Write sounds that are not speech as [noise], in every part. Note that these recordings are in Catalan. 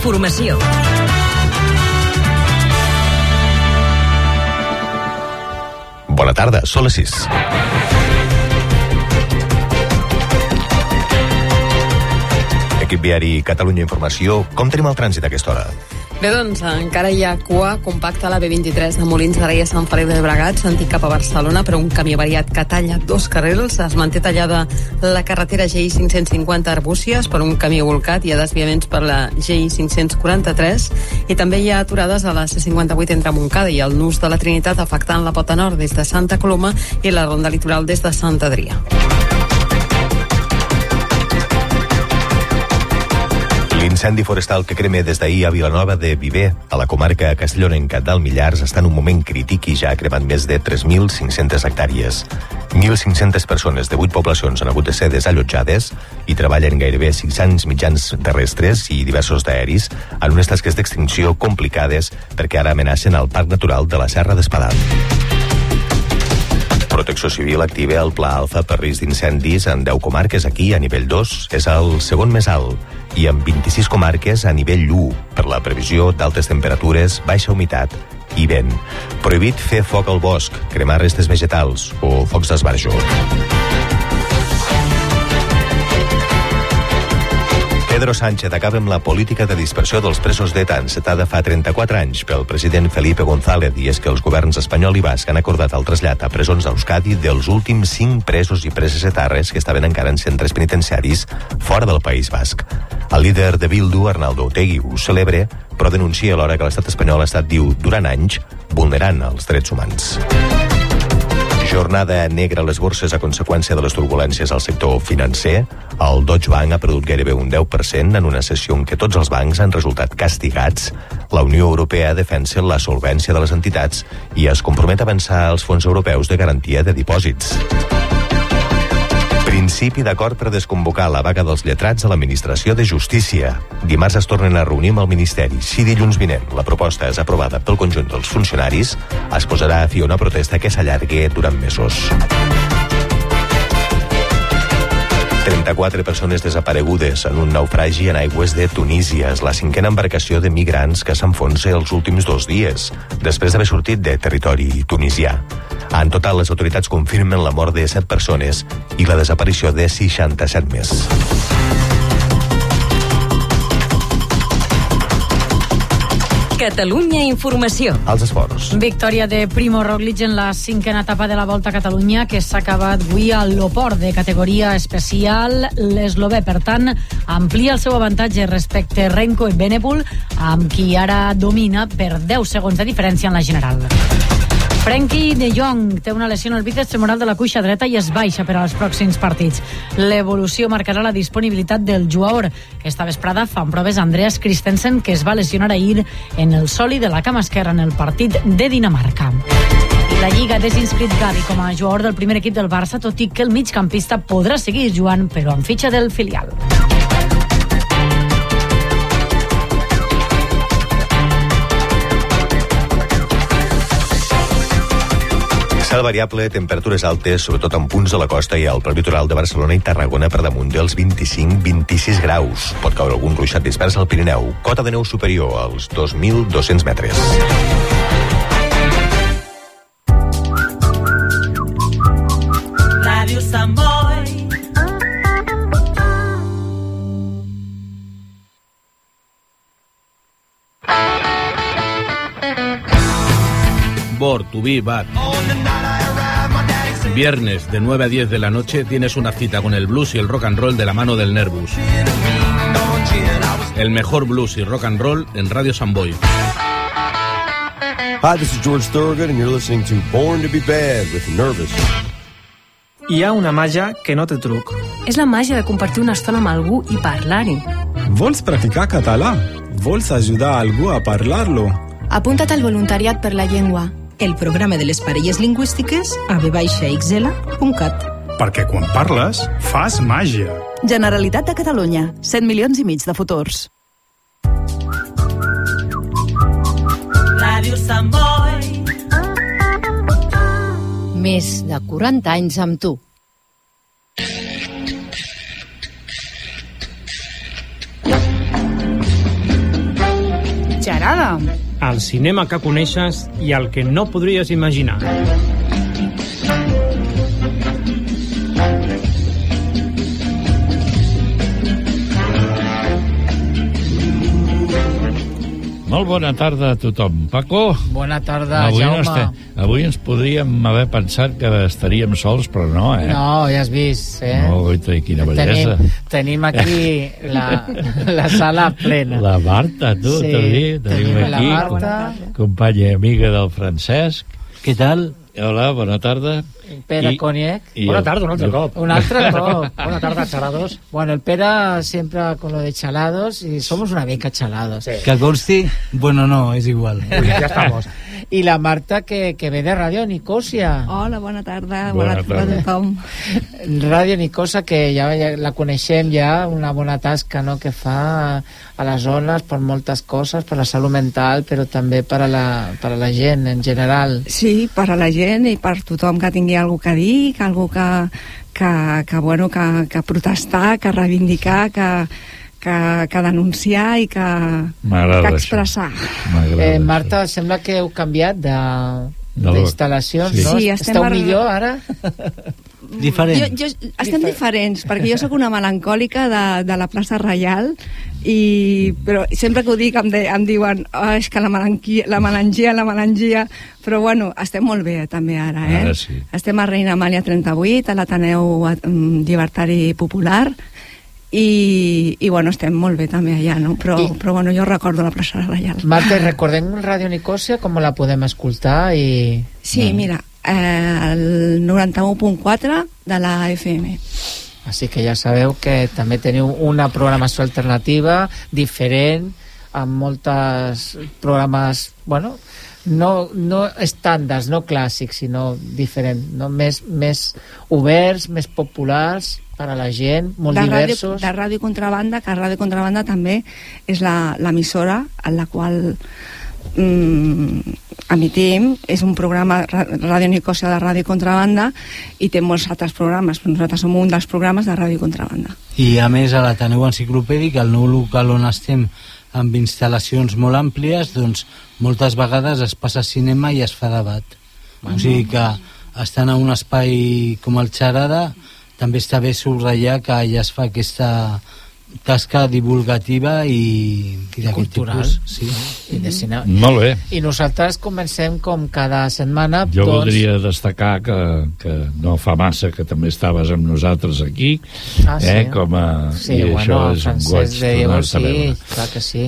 informació. Bona tarda, són les 6. Equip viari Catalunya Informació, com tenim el trànsit a aquesta hora? Bé, doncs, encara hi ha cua compacta a la B23 de Molins de Rei a Sant Feliu de Bregat, sentit cap a Barcelona, però un camí variat que talla dos carrils. Es manté tallada la carretera GI 550 Arbúcies per un camí volcat. Hi ha desviaments per la GI 543 i també hi ha aturades a la C58 entre Montcada i el Nus de la Trinitat afectant la pota nord des de Santa Coloma i la ronda litoral des de Sant Adrià. L'incendi forestal que crema des d'ahir a Vilanova de Viver, a la comarca castellonenca del Millars, està en un moment crític i ja ha cremat més de 3.500 hectàrees. 1.500 persones de 8 poblacions han hagut de ser desallotjades i treballen gairebé 600 mitjans terrestres i diversos d'aeris en unes tasques d'extinció complicades perquè ara amenacen el Parc Natural de la Serra d'Espadà. Protecció Civil activa el Pla Alfa per risc d'incendis en 10 comarques. Aquí, a nivell 2, és el segon més alt i en 26 comarques a nivell 1 per la previsió d'altes temperatures, baixa humitat i vent. Prohibit fer foc al bosc, cremar restes vegetals o focs d'esbarjo. Pedro Sánchez acaba amb la política de dispersió dels presos d'ETA encetada fa 34 anys pel president Felipe González i és que els governs espanyol i basc han acordat el trasllat a presons d'Euskadi dels últims 5 presos i preses etarres que estaven encara en centres penitenciaris fora del País Basc. El líder de Bildu, Arnaldo Otegui, ho celebra, però denuncia alhora que l'estat espanyol ha estat, diu, durant anys, vulnerant els drets humans. Jornada negra a les borses a conseqüència de les turbulències al sector financer. El Deutsche Bank ha perdut gairebé un 10% en una sessió en què tots els bancs han resultat castigats. La Unió Europea defensa la solvència de les entitats i es compromet a avançar els fons europeus de garantia de dipòsits. Principi d'acord per desconvocar la vaga dels lletrats a l'Administració de Justícia. Dimarts es tornen a reunir amb el Ministeri. Si dilluns vinent la proposta és aprovada pel conjunt dels funcionaris, es posarà a fi una protesta que s'allargue durant mesos. 34 persones desaparegudes en un naufragi en aigües de Tunísia. És la cinquena embarcació de migrants que s'enfonsa els últims dos dies, després d'haver sortit de territori tunisià. En total, les autoritats confirmen la mort de 7 persones i la desaparició de 67 més. Catalunya Informació. Els esports. Victòria de Primo Roglic en la cinquena etapa de la Volta a Catalunya que s'ha acabat avui a l'Oport de categoria especial. L'eslové, per tant, amplia el seu avantatge respecte Renko i Benepul, amb qui ara domina per 10 segons de diferència en la general. Frenkie de Jong té una lesió en el bíceps femoral de la cuixa dreta i es baixa per als pròxims partits. L'evolució marcarà la disponibilitat del jugador. Esta vesprada fan proves Andreas Christensen, que es va lesionar ahir en el soli de la cama esquerra en el partit de Dinamarca. La Lliga ha desinscrit Gavi com a jugador del primer equip del Barça, tot i que el migcampista podrà seguir jugant, però amb fitxa del filial. Cel variable, temperatures altes, sobretot en punts de la costa i al prelitoral de Barcelona i Tarragona per damunt dels 25-26 graus. Pot caure algun ruixat dispers al Pirineu. Cota de neu superior als 2.200 metres. Ràdio Sant. Bor. Viernes de 9 a 10 de la noche tienes una cita con el blues y el rock and roll de la mano del Nervus. El mejor blues y rock and roll en Radio Samboy. Hi, this is George Thorogood, and you're listening to Born to be Bad with Nervous. Hi ha una màgia que no té truc. És la màgia de compartir una estona amb algú i parlar-hi. Vols practicar català? Vols ajudar algú a parlar-lo? Apunta't al voluntariat per la llengua. El programa de les parelles lingüístiques a vxl.cat. Perquè quan parles, fas màgia. Generalitat de Catalunya. 100 milions i mig de futurs. Ràdio Sant Boi. Més de 40 anys amb tu. Xerada. El cinema que coneixes i el que no podries imaginar. Molt bona tarda a tothom. Paco? Bona tarda, avui Jaume. No estem, avui ens podríem haver pensat que estaríem sols, però no, eh? No, ja has vist, eh? No, goita, quina bellesa. Tenim, tenim aquí [laughs] la, la sala plena. La Marta, tu, Sí, t'ho dic. Tenim tenim la aquí, Marta. companya i amiga del Francesc. Què tal? Hola, bona tarda. Pere Coniec. Bona tarda, un altre cop. Un altre [laughs] cop. Bona tarda, chalados. Bueno, el Pere siempre con lo de chalados y somos una mica chalados. Que consti, bueno, no, és igual. [laughs] ya estamos. I la Marta, que, que ve de Ràdio Nicosia. Hola, bona tarda. Bona Bona, tarda tarda. tothom. Ràdio Nicosia, que ja, ja la coneixem ja, una bona tasca no, que fa a les zones per moltes coses, per la salut mental, però també per a la, per a la gent en general. Sí, per a la gent i per tothom que tingui alguna que dir, que algú que, que, que, bueno, que, que protestar, que reivindicar, que, que, que denunciar i que, que això. expressar. Eh, Marta, sembla que heu canviat de De- d'instal·lacions, Sí. no? Sí, Esteu millor ara? [laughs] Diferent. Jo, jo, estem diferents, perquè jo sóc una melancòlica de, de la plaça Reial i, però sempre que ho dic em, de, em diuen oh, és que la, melanquia, la melangia, la melangia però bueno, estem molt bé també ara, eh? Ara sí. Estem a Reina Amàlia 38, a l'Ateneu mm, Llibertari Popular i, i bueno, estem molt bé també allà, no? Però, I- però bueno, jo recordo la plaça Reial. Marta, recordem Ràdio Nicosia, com la podem escoltar? I... Sí, mira, eh, el 91.4 de la FM. Així que ja sabeu que també teniu una programació alternativa, diferent, amb moltes programes, bueno, no, no estàndards, no clàssics, sinó diferent, no? més, més oberts, més populars per a la gent, molt de ràdio, diversos. de Ràdio Contrabanda, que Ràdio Contrabanda també és la- l'emissora en la qual mm, emitim, és un programa Ra- Ràdio Nicòsia de Ràdio Contrabanda i té molts altres programes, però nosaltres som un dels programes de Ràdio Contrabanda. I a més a l'Ateneu Enciclopèdic, el nou local on estem amb instal·lacions molt àmplies, doncs moltes vegades es passa cinema i es fa debat. Bueno. O sigui que estant a un espai com el Xarada també està bé subratllar que allà es fa aquesta tasca divulgativa i, i d'aquest Cultural. tipus. Sí. I de cinema. Molt bé. I nosaltres comencem com cada setmana. Jo doncs, voldria destacar que, que no fa massa que també estaves amb nosaltres aquí, Ah, sí. eh, com a... Sí, i bueno, això és un Francesc goig de Diego, tornar-te a sí, veure. clar que sí.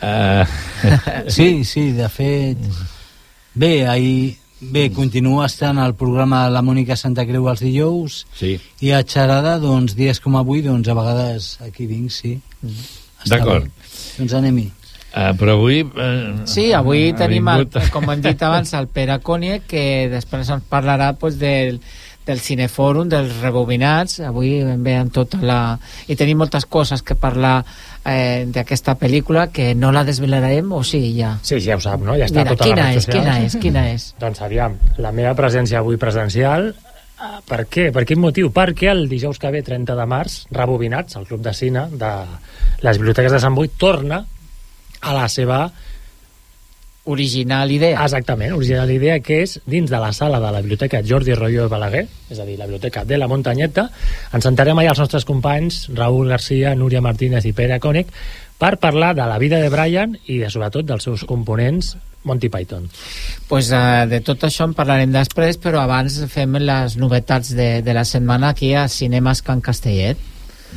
Uh, [laughs] Sí, sí, de fet... Bé, ahir, bé, continua estant al programa de la Mònica Santa Creu els dijous sí. i a Xarada, doncs, dies com avui, doncs, a vegades aquí vinc, sí. Està D'acord. Doncs anem-hi. Uh, però avui... Uh, Sí, avui ha tenim, el, vingut- com hem dit abans, el Pere Còniec, que després ens parlarà pues, del, del cinefòrum, dels rebobinats. Avui ve amb tota la... I tenim moltes coses que parlar eh, d'aquesta pel·lícula, que no la desvelarem, o sí, ja? Sí, ja ho sap, no? Ja està Mira, a totes quina redes és, quina és, quina és? [laughs] Doncs aviam, la meva presència avui presencial per què? Per quin motiu? Perquè el dijous que ve, 30 de març, Rebobinats, el Club de Cine de les Biblioteques de Sant Boi, torna a la seva original idea. Exactament, original idea que és dins de la sala de la biblioteca Jordi Royo de Balaguer, és a dir, la biblioteca de la Muntanyeta, ens sentarem allà els nostres companys Raúl Garcia, Núria Martínez i Pere Cònic per parlar de la vida de Brian i de, sobretot dels seus components Monty Python. Pues, uh, de tot això en parlarem després, però abans fem les novetats de, de la setmana aquí a Cinemes Can Castellet.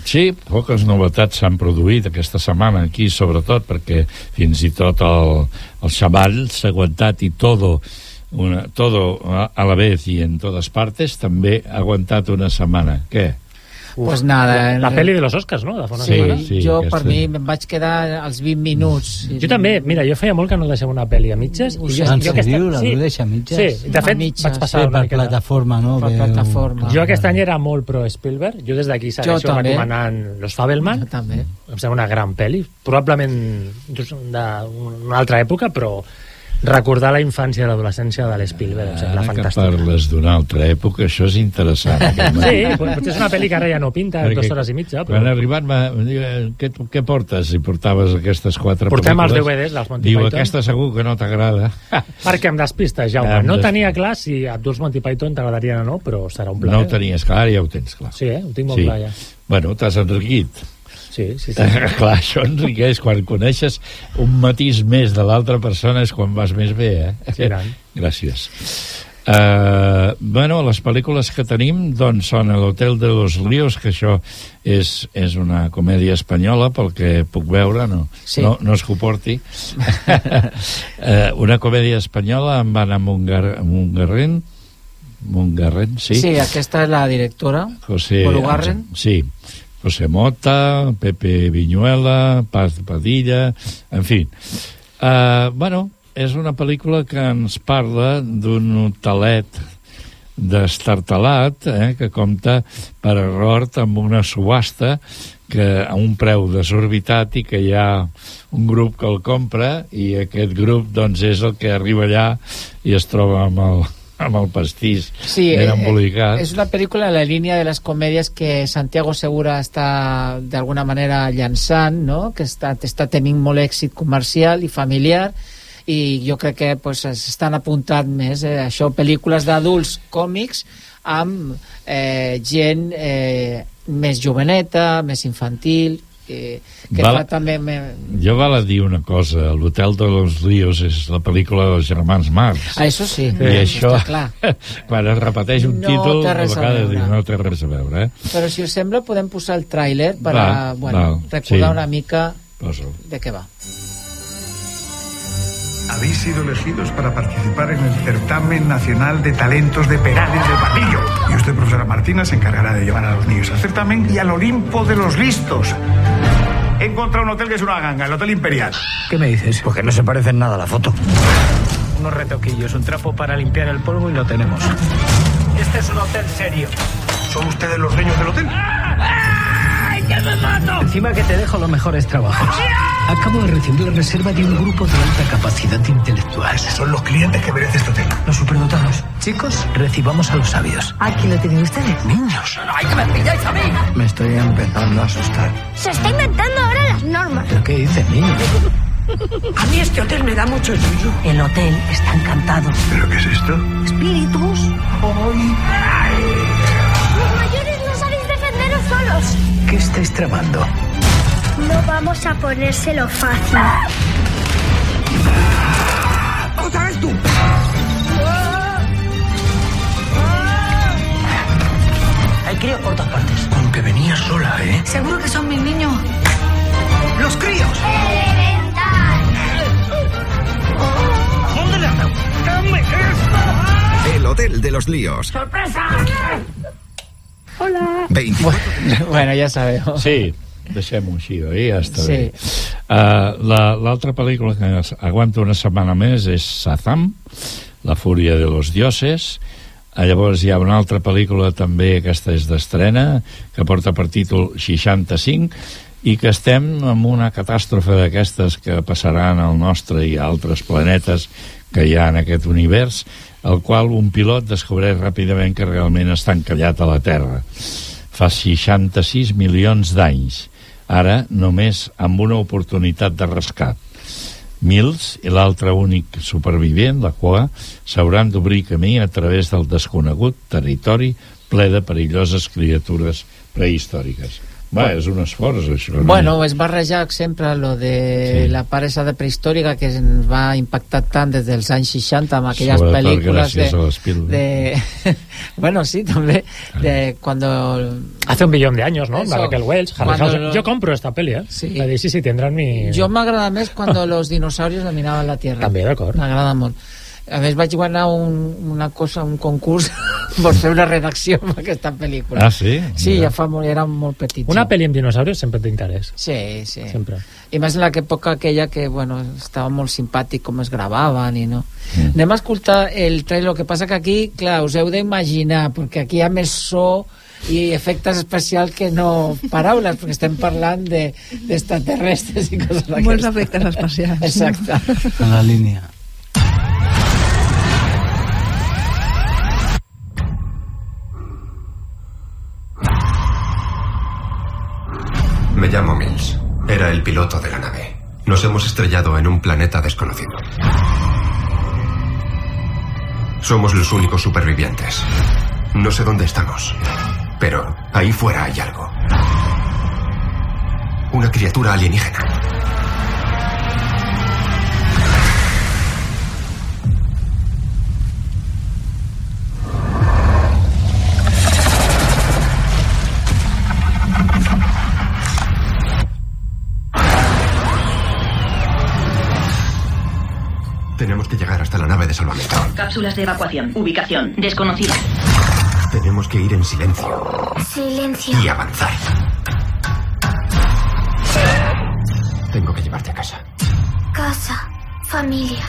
Sí, poques novetats s'han produït aquesta setmana aquí, sobretot perquè fins i tot el, el xaval s'ha aguantat i todo, una, todo a, la vez i en totes partes també ha aguantat una setmana. Què? Pues nada, La, la pel·li de los Oscars, no? De fa una Sí, setmana. sí, jo aquesta- per mi me'n vaig quedar als 20 minuts. Jo també, mira, jo feia molt que no deixava una pel·li a mitges. Ho i jo, En jo aquesta- sèrio? La vau deixar a mitges? Sí, de fet, mitges. vaig passar Sí, una per miqueta. plataforma, no? Per Veu- plataforma. Jo aquest any era molt pro Spielberg. Jo des d'aquí segueixo recomanant Los Fabelman. Jo també. Em sembla una gran pel·li. Probablement d'una altra època, però recordar la infància i l'adolescència de l'Spielberg, em sembla Ara que fantàstic. parles d'una altra època, això és interessant. Sí, [laughs] potser és una pel·li que ara ja no pinta, Perquè dues hores i mitja, Quan ha però... arribat, diu, eh, què, què portes? I portaves aquestes quatre Portem els pel·lícules. DVDs dels Monty Diu, Python. aquesta segur que no t'agrada. [laughs] Perquè em despistes, Jaume. Ja em No tenia clar si Abdul's Monty Python t'agradarien o no, però serà un plaer. No ho tenies clar, ja ho tens clar. Sí, eh? Ho tinc molt clar, ja. Bueno, t'has enriquit. Sí, sí, sí. [laughs] clar, això enriqueix. Quan coneixes un matís més de l'altra persona és quan vas més bé, eh? Sí, tant. Gràcies. Uh, bueno, les pel·lícules que tenim doncs són l'Hotel de los Líos, que això és, és una comèdia espanyola, pel que puc veure, no, Sí. no, no és que ho porti. uh, [laughs] una comèdia espanyola amb Anna Mungar Mungarren, Mungarren, sí? Sí, aquesta és la directora, José, Bolugarren. Sí, José Mota, Pepe Viñuela, Paz Padilla, en fi. Uh, bueno, és una pel·lícula que ens parla d'un hotelet destartalat eh, que compta per error amb una subhasta que a un preu desorbitat i que hi ha un grup que el compra i aquest grup doncs és el que arriba allà i es troba amb el, amb el pastís Sí, ben eh, embolicat. és una pel·lícula en la línia de les comèdies que Santiago Segura està d'alguna manera llançant, no? que està, està tenint molt èxit comercial i familiar i jo crec que pues, s'estan apuntant més eh, això, pel·lícules d'adults còmics amb eh, gent eh, més joveneta, més infantil eh, que Val- fa també me... Jo val a dir una cosa, l'Hotel de los Líos és la pel·lícula dels germans Marx. Ah, això sí, I això, està clar. [laughs] quan es repeteix un No títol, a a vegades veure. diu, no té res a veure, eh? Però si us sembla podem posar el tràiler per a, Va, bueno, val, recordar sí. una mica Posa'l. de què va. Habéis sido elegidos para participar en el certamen nacional de talentos de Perales del Pardillo. Y usted, profesora Martina, se encargará de llevar a los niños al certamen y al Olimpo de los listos. He encontrado un hotel que es una ganga, el Hotel Imperial. ¿Qué me dices? Porque no se parece en nada a la foto. Unos retoquillos, un trapo para limpiar el polvo y lo tenemos. Este es un hotel serio. ¿Son ustedes los dueños del hotel? ¡Ay, que me mato! Encima que te dejo los mejores trabajos. Acabo de recibir la reserva de un grupo de alta capacidad intelectual. Son los clientes que merece este hotel. Los superdotados. Chicos, recibamos a los sabios. Aquí lo tienen ustedes. Niños. ¡Ay, que me pilláis a mí! Me estoy empezando a asustar. Se está inventando ahora las normas. ¿Pero qué dices, niño? [laughs] A mí este hotel me da mucho yuyu. El hotel está encantado. ¿Pero qué es esto? Espíritus. Los mayores no sabéis defenderos solos. ¿Qué estáis tramando? No vamos a ponérselo fácil. ¡Otra vez tú! Hay críos por todas partes. Aunque venía sola, ¿eh? Seguro que son mis niños. ¡Los críos! ¿Dónde le dado? ¡Dame esto! El Hotel de los Líos. ¡Sorpresa! Hola. 24 Bueno, ja sabeu. Sí, deixem-ho així, oi? Ja està Sí. bé. Uh, la- L'altra pel·lícula que aguanta una setmana més és Sazam, La fúria de los dioses. Uh, llavors hi ha una altra pel·lícula també, aquesta és d'estrena, que porta per títol 65, i que estem amb una catàstrofe d'aquestes que passaran al nostre i a altres planetes que hi ha en aquest univers, el qual un pilot descobreix ràpidament que realment està encallat a la Terra fa 66 milions d'anys. Ara, només amb una oportunitat de rescat. Mills i l'altre únic supervivent, la Qua, s'hauran d'obrir camí a través del desconegut territori ple de perilloses criatures prehistòriques. Va, és un esforç, això. no? Bueno, es barrejar sempre lo de Sí. la part esa de prehistòrica que ens va impactar tant des dels anys 60 amb aquelles Sobretot pel·lícules de, de... [laughs] bueno, sí, també de cuando... Hace un billón de años, ¿no? Eso. La Raquel Welch, lo- Yo compro esta peli, ¿eh? Sí. La de sí, sí, tendrán mi... Jo m'agrada més cuando los dinosaurios dominaven la Tierra. També, d'acord. M'agrada molt. A més, vaig guanyar un, una cosa, un concurs [laughs] per fer una redacció amb aquesta pel·lícula. Ah, sí? Sí, Mira. ja fa molt, era molt petit. Una sí. peli amb dinosaurios sempre t'interès. Sí, sí. Sempre. I més en la època aquella que, bueno, estava molt simpàtic com es gravaven i no. Mm. Anem a escoltar el trailer, el que passa que aquí, clar, us heu d'imaginar, perquè aquí hi ha més so i efectes especials que no paraules, perquè estem parlant de- d'extraterrestres i coses d'aquestes. Molts efectes especials. Exacte. En la línia. Llamo Mills. Era el piloto de la nave. Nos hemos estrellado en un planeta desconocido. Somos los únicos supervivientes. No sé dónde estamos, pero ahí fuera hay algo. Una criatura alienígena. De salvamento. Cápsulas de evacuación. Ubicación. Desconocida. Tenemos que ir en silencio Silencio. y avanzar. Tengo que llevarte a casa. Casa. Familia.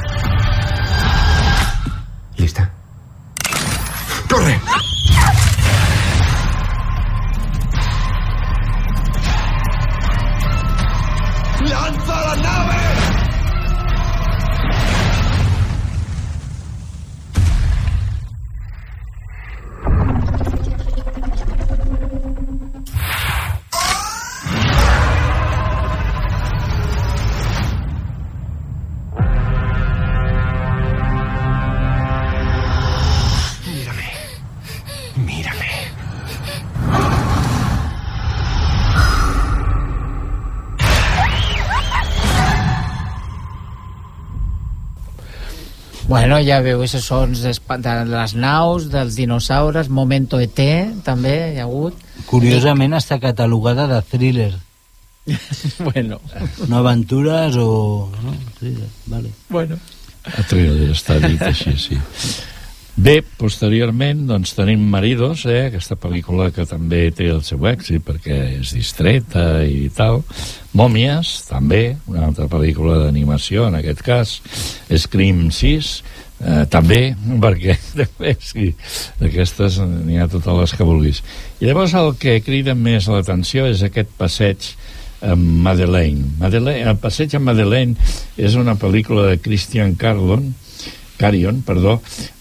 ¿Lista? Bueno, ja veu aquests sons de les naus, dels dinosaures, Momento ET, també hi ha hagut. Curiosament està catalogada de thriller. [laughs] bueno. No aventures o... No, thriller, vale. Bueno. A thriller està dit així, sí. Bé, posteriorment doncs, tenim Maridos, eh, aquesta pel·lícula que també té el seu èxit perquè és distreta i tal. Mòmies, també, una altra pel·lícula d'animació, en aquest cas. Scream 6, eh, també, [laughs] perquè també, sí, d'aquestes n'hi ha totes les que vulguis. I llavors el que crida més l'atenció és aquest passeig amb Madeleine. Madeleine. El passeig amb Madeleine és una pel·lícula de Christian Carlon, Carion, perdó,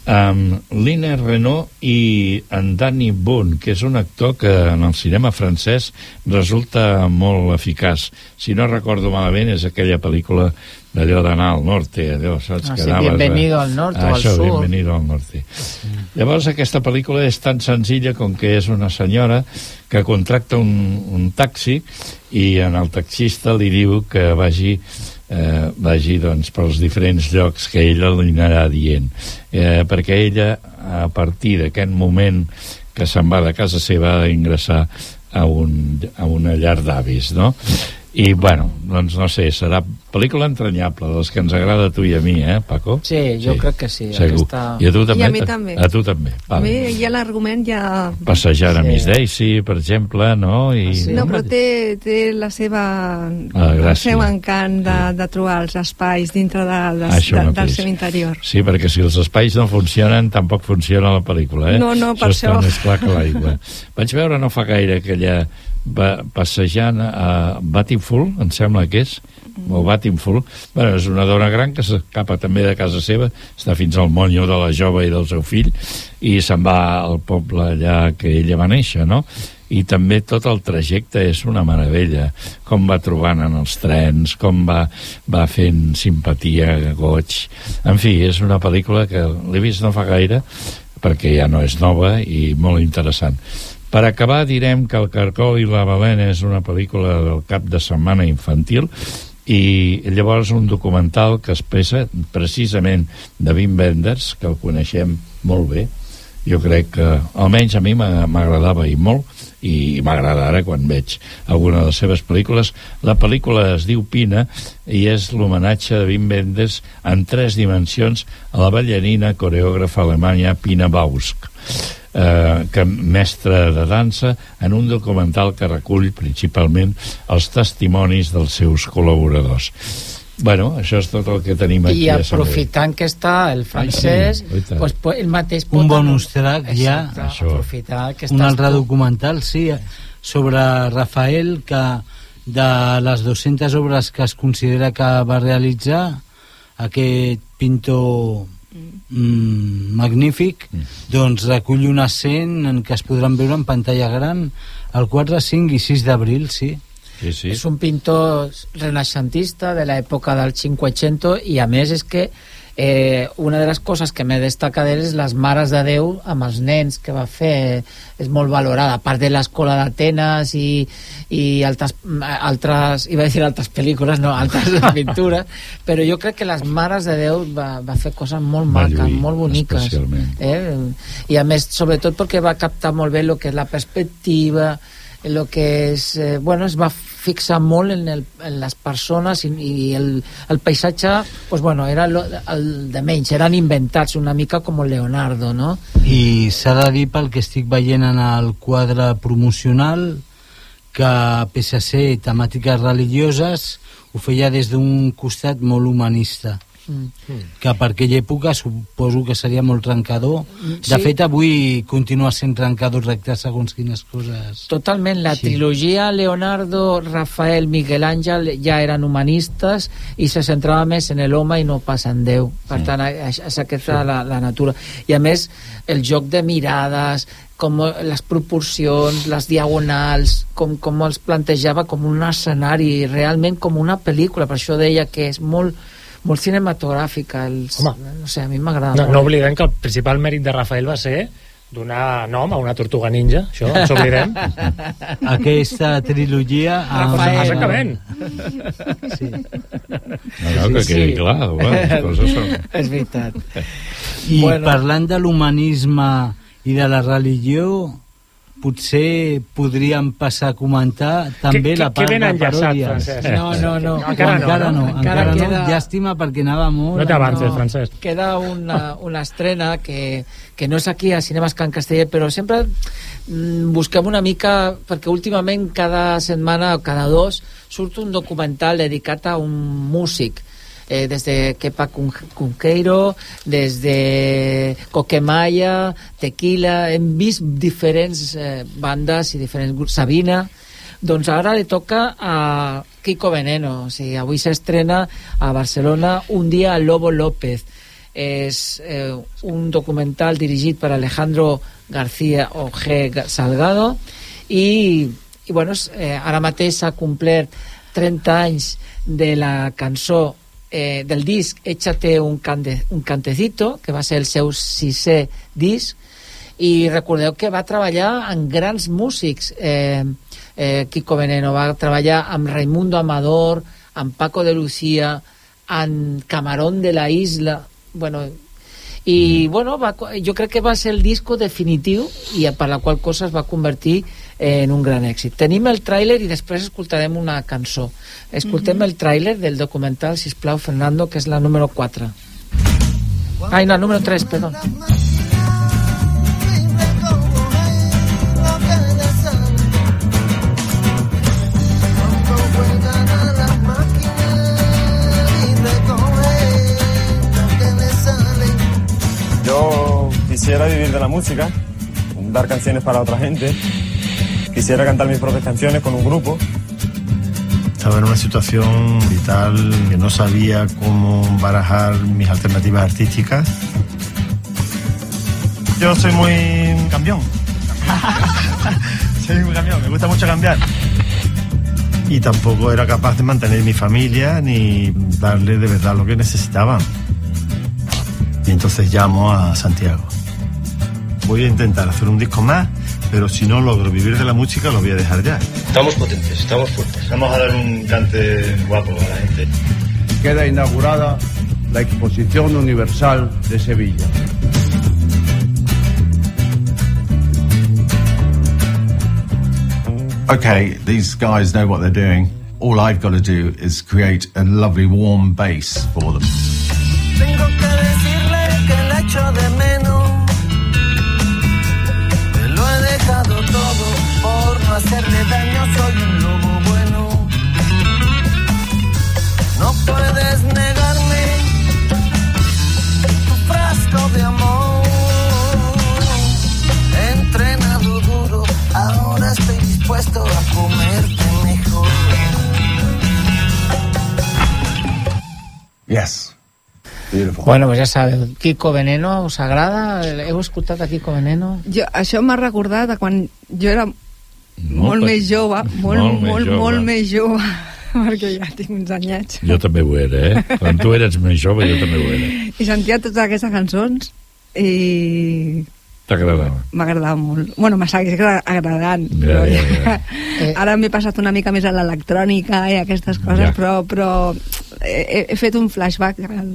amb Lina Renault i en Danny Boone, que és un actor que en el cinema francès resulta molt eficaç. Si no recordo malament, és aquella pel·lícula d'allò d'anar al norte, allò, saps? Ah, que sí, anaves Bienvenido al norte o al Això, sur. Bienvenido al norte. Llavors aquesta pel·lícula és tan senzilla com que és una senyora que contracta un, un taxi i en el taxista li diu que vagi eh, vagi doncs, pels diferents llocs que ella li anirà dient eh, perquè ella a partir d'aquest moment que se'n va de casa seva ha d'ingressar a, un, a una llar d'avis no? I bueno, doncs no sé serà pel·lícula entranyable dels que ens agrada a tu i a mi, eh Paco? Sí, jo crec que sí, Segur. aquesta- I a tu també? I a mi també. A tu també, A mi vale. ja l'argument ja... Passejar a Sí. Miss Daisy, per exemple, no? I, No, però té, té la seva, Ah, el seu encant de, de trobar els espais dintre de, de, Això de, del seu interior. Sí, perquè si els espais no funcionen, tampoc funciona la pel·lícula, eh? No, no, per està això. més clar que l'aigua. [laughs] Vaig veure no fa gaire aquella va, passejant a Batiful, em sembla que és, o Batinful, bueno, és una dona gran que s'escapa també de casa seva, està fins al monyo de la jove i del seu fill, i se'n va al poble allà que ella va néixer, no? i també tot el trajecte és una meravella. Com va trobant en els trens com va, va fent simpatia goig, en fi és una pel·lícula que l'he vist no fa gaire perquè ja no és nova i molt interessant per acabar direm que El Carcol i la Balena és una pel·lícula del cap de setmana infantil i llavors un documental que expressa precisament de Wim Wenders, que el coneixem molt bé, jo crec que almenys a mi m'agradava i molt i m'agrada ara quan veig alguna de les seves pel·lícules. La pel·lícula es diu Pina i és l'homenatge de Wim Wenders en tres dimensions a la ballarina coreògrafa alemanya Pina Bausch eh, que mestra de dansa en un documental que recull principalment els testimonis dels seus col·laboradors bueno, això és tot el que tenim aquí I aprofitant que està el francès, Ai, sí, pues, pues, el mateix pot Un bonus track ja. Aprofitar que un altre tu. documental, sí, sobre Rafael, que de les 200 obres que es considera que va realitzar, aquest pintor mm, magnífic, doncs recull una 100 en què es podran veure en pantalla gran el 4, 5 i 6 d'abril, sí. Sí, sí. és un pintor renaixentista de l'època del Cinquecento i a més és que eh, una de les coses que m'he destacat d'ell és les mares de Déu amb els nens que va fer és molt valorada, a part de l'escola d'Atenes i, i altres, altres, iba a dir altres pel·lícules no, altres [laughs] pintures, però jo crec que les mares de Déu va, va fer coses molt maques, lluir, molt boniques eh? i a més, sobretot perquè va captar molt bé el que és la perspectiva el que és, eh, bueno, es va fixar molt en, el, en les persones i, i el, el paisatge pues bueno, era lo, el de menys, eren inventats una mica com Leonardo, no? I s'ha de dir pel que estic veient en el quadre promocional que pese a ser temàtiques religioses ho feia des d'un costat molt humanista Mm. que per aquella època suposo que seria molt trencador de Sí. fet avui continua sent trencador recte segons quines coses Totalment, la Sí. trilogia Leonardo, Rafael, Miguel Àngel ja eren humanistes i se centrava més en l'home i no pas en Déu. Per Sí. tant, és, aquesta la, la natura. I a més, el joc de mirades, com les proporcions, les diagonals, com, com els plantejava com un escenari, realment com una pel·lícula. Per això deia que és molt, molt cinematogràfica. Els, Home. no sé, a mi m'agrada No, molt. no oblidem que el principal mèrit de Rafael va ser donar nom a una tortuga ninja, això ens oblidem. [laughs] aquesta trilogia amb- Rafael. Exactament. sí. No, no, que quedi clar, bueno, les [laughs] coses són... És veritat. I bueno. parlant de l'humanisme i de la religió, potser podríem passar a comentar també Que- la part que ben de paròdies. Francesc. No, no, no. Encara no, encara no, no? encara, Encara no. queda- Llàstima perquè anava molt... No t'avances, No. Francesc. queda una, una estrena que, que no és aquí a Cinemes Can Castellet però sempre mm, busquem una mica perquè últimament cada setmana o cada dos surt un documental dedicat a un músic eh, des de Kepa Cun- Cunqueiro, des de Coquemaya, Tequila, hem vist diferents eh, bandes i diferents grups, Sabina, doncs ara li toca a Kiko Veneno, o sigui, avui s'estrena a Barcelona Un dia al Lobo López. És eh, un documental dirigit per Alejandro García o G. Salgado i, i bueno, eh, ara mateix s'ha complert 30 anys de la cançó eh, del disc Échate un, cante, un cantecito, que va ser el seu sisè disc, i recordeu que va treballar amb grans músics. Eh, eh, Kiko Veneno va treballar amb Raimundo Amador amb Paco de Lucía amb Camarón de la Isla bueno, i bueno, va, jo crec que va ser el disco definitiu i per la qual cosa es va convertir en un gran èxit. Tenim el tràiler i després escoltarem una cançó. Escoltem el tràiler del documental, si plau Fernando, que és la número 4. Ai, no, número 3, perdó. Yo quisiera vivir de la música, dar canciones para otra gente. Quisiera cantar mis propias canciones con un grupo. Estaba en una situación vital que no sabía cómo barajar mis alternativas artísticas. Yo soy muy cambión. [laughs] soy muy cambión, me gusta mucho cambiar. Y tampoco era capaz de mantener mi familia ni darle de verdad lo que necesitaban. Y entonces llamo a Santiago. Voy a intentar hacer un disco más, pero si no logro vivir de la música lo voy a dejar ya. Estamos potentes, estamos fuertes. Vamos a dar un cante guapo a la gente. Queda inaugurada la Exposición Universal de Sevilla. okay, these guys know what they're doing. All I've got to do is create a lovely warm base for them. Bueno, pues ja sabeu, Kiko Veneno, us agrada? Heu escoltat a Kiko Veneno? Jo, això m'ha recordat a quan jo era molt, pe- més jove, molt, molt més molt, jove. molt més jove, [laughs] perquè ja tinc uns anyets. Jo també ho era, eh? Quan tu eres més jove, jo també ho era. I sentia totes aquestes cançons i T'agradava. m'agradava molt. Bueno, me segueix agra- agradant. Ja, però ja, ja. [laughs] Ara m'he passat una mica més a l'electrònica i aquestes coses, Ja. però, però he, he fet un flashback al...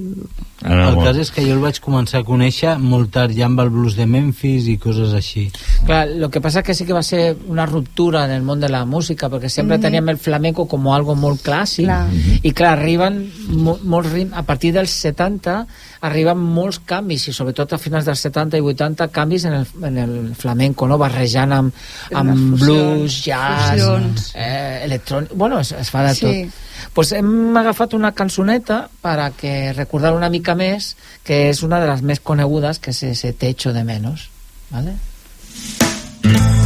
el cas és que jo el vaig començar a conèixer molt tard ja amb el blues de Memphis i coses així. Clar, lo que pasa que sí que va ser una ruptura en el món de la música, perquè sempre Mhm. teníem el flamenco com algo molt clàssic, Clar. i clar, arriben mo molts ritmes, a partir dels 70 arriben molts canvis, i sobretot a finals dels 70 i 80 canvis en el, en el flamenco, no? barrejant amb, amb fusions, blues, jazz, fusions. eh, electrònic... Bueno, es, es fa de Sí. tot. Pues hem agafat una cançoneta para que recordar una mica més, que és una de les més conegudes, que és ese Te echo de menos. ¿vale? Echo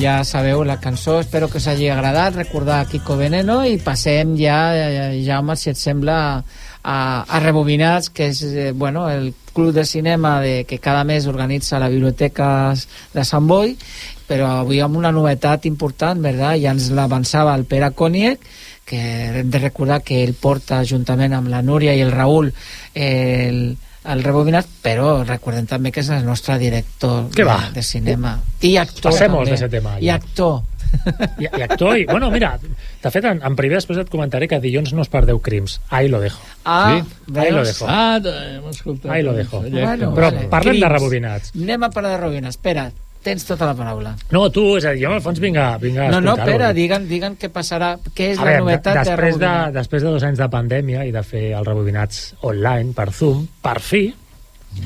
ja sabeu la cançó, espero que us hagi agradat, recordar Kiko Veneno i passem ja, eh, Jaume, si et sembla, a, a Rebobinats, que és eh, bueno, el club de cinema de, que cada mes organitza la Biblioteca de Sant Boi, però avui amb una novetat important, ¿verdad? ja ens l'avançava el Pere Coniec, que hem de recordar que ell porta juntament amb la Núria i el Raül el, el Rebobinat, però recordem també que és el nostre director de, va? de cinema i actor Passemos també. de ese tema, i ja. actor I, i actor, i, bueno, mira, de fet, en, en primer després et comentaré que dilluns no es perdeu crims. Ahí lo dejo. Ah, Ahí lo dejo. Ah, hem escoltat. Ahí lo dejo. Bueno, Però vale. parlem de Crims. rebobinats. anem a parlar de rebobinats espera, tens tota la paraula No, tu, és a dir, jo en el fons vinc a, vinc a no, no, espera, diguen, diguen què passarà què és A la veure, novetat de després de, rebobinats després de dos anys de pandèmia i de fer els rebobinats online per Zoom, per fi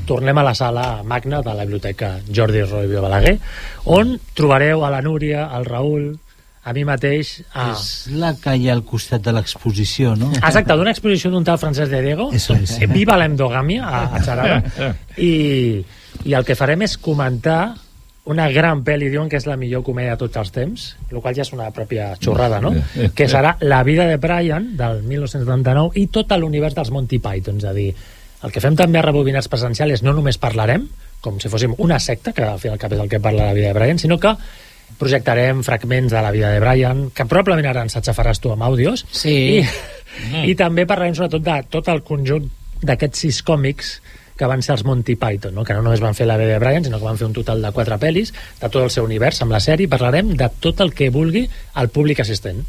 tornem a la sala magna de la biblioteca Jordi Roy Balaguer, on trobareu a la Núria, al Raül, a mi mateix... A... És la que hi ha al costat de l'exposició, no? Exacte, d'una exposició d'un tal Francesc de Diego, Eso es. Viva l'endogàmia, a, a Xarada, i, i el que farem és comentar una gran pel·li, diuen que és la millor comèdia de tots els temps, el qual ja és una pròpia xorrada, no? que serà La vida de Brian, del 1999, i tot l'univers dels Monty Python, és a dir, el que fem també a Rebobinats Presencials és no només parlarem, com si fóssim una secta, que al fi i al cap és el que parla la vida de Brian, sinó que projectarem fragments de la vida de Brian, que probablement ara ens atxafaràs tu amb àudios, Sí. i, i també parlarem sobretot de tot el conjunt d'aquests sis còmics que van ser els Monty Python, no? que no només van fer la de Brian, sinó que van fer un total de quatre pel·lis, de tot el seu univers amb la sèrie, parlarem de tot el que vulgui el públic assistent.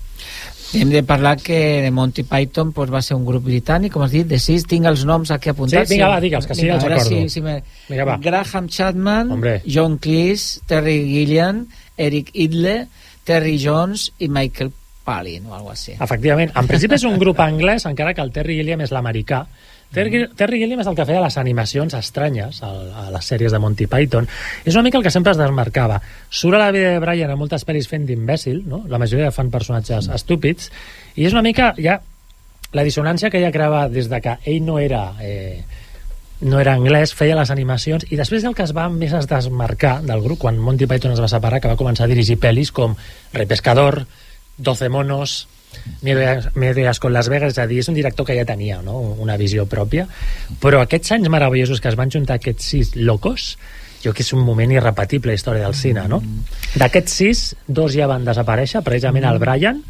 Hem de parlar que de Monty Python pues, va ser un grup britànic, com has dit, de sis, tinc els noms aquí apuntats. Sí, vinga, va, digue'ls, que sí, els a veure recordo. Si, si me... Vinga, va. Graham Chapman, Hombre. John Cleese, Terry Gilliam, Eric Idle, Terry Jones i Michael Palin, o alguna així. Efectivament. En principi és un [laughs] grup anglès, encara que el Terry Gilliam és l'americà. Terry, Terry Gilliam és el que feia les animacions estranyes a, a les sèries de Monty Python. És una mica el que sempre es desmarcava. Surt a la vida de Brian a moltes pel·lis fent d'imbècil, no? la majoria fan personatges estúpids, i és una mica ja la dissonància que ella creava des de que ell no era... Eh, no era anglès, feia les animacions i després el que es va més es desmarcar del grup quan Monty Python es va separar que va començar a dirigir pel·lis com Rey Pescador 12 monos a con Las Vegas, és a dir, és un director que ja tenia no? una visió pròpia, però aquests anys meravellosos que es van juntar aquests sis locos, jo que és un moment irrepetible la història del cine, no? D'aquests sis, dos ja van desaparèixer, precisament el Brian,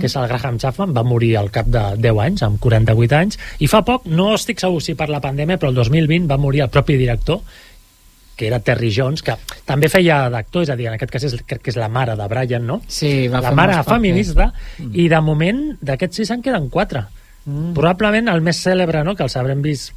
que és el Graham Chapman, va morir al cap de 10 anys, amb 48 anys, i fa poc, no estic segur si per la pandèmia, però el 2020 va morir el propi director, que era Terry Jones, que també feia d'actor, és a dir, en aquest cas és, crec que és la mare de Brian, no? Sí, va la mare feminista, i de moment, d'aquests sis en queden quatre. Mm. Probablement el més cèlebre, no?, que els haurem vist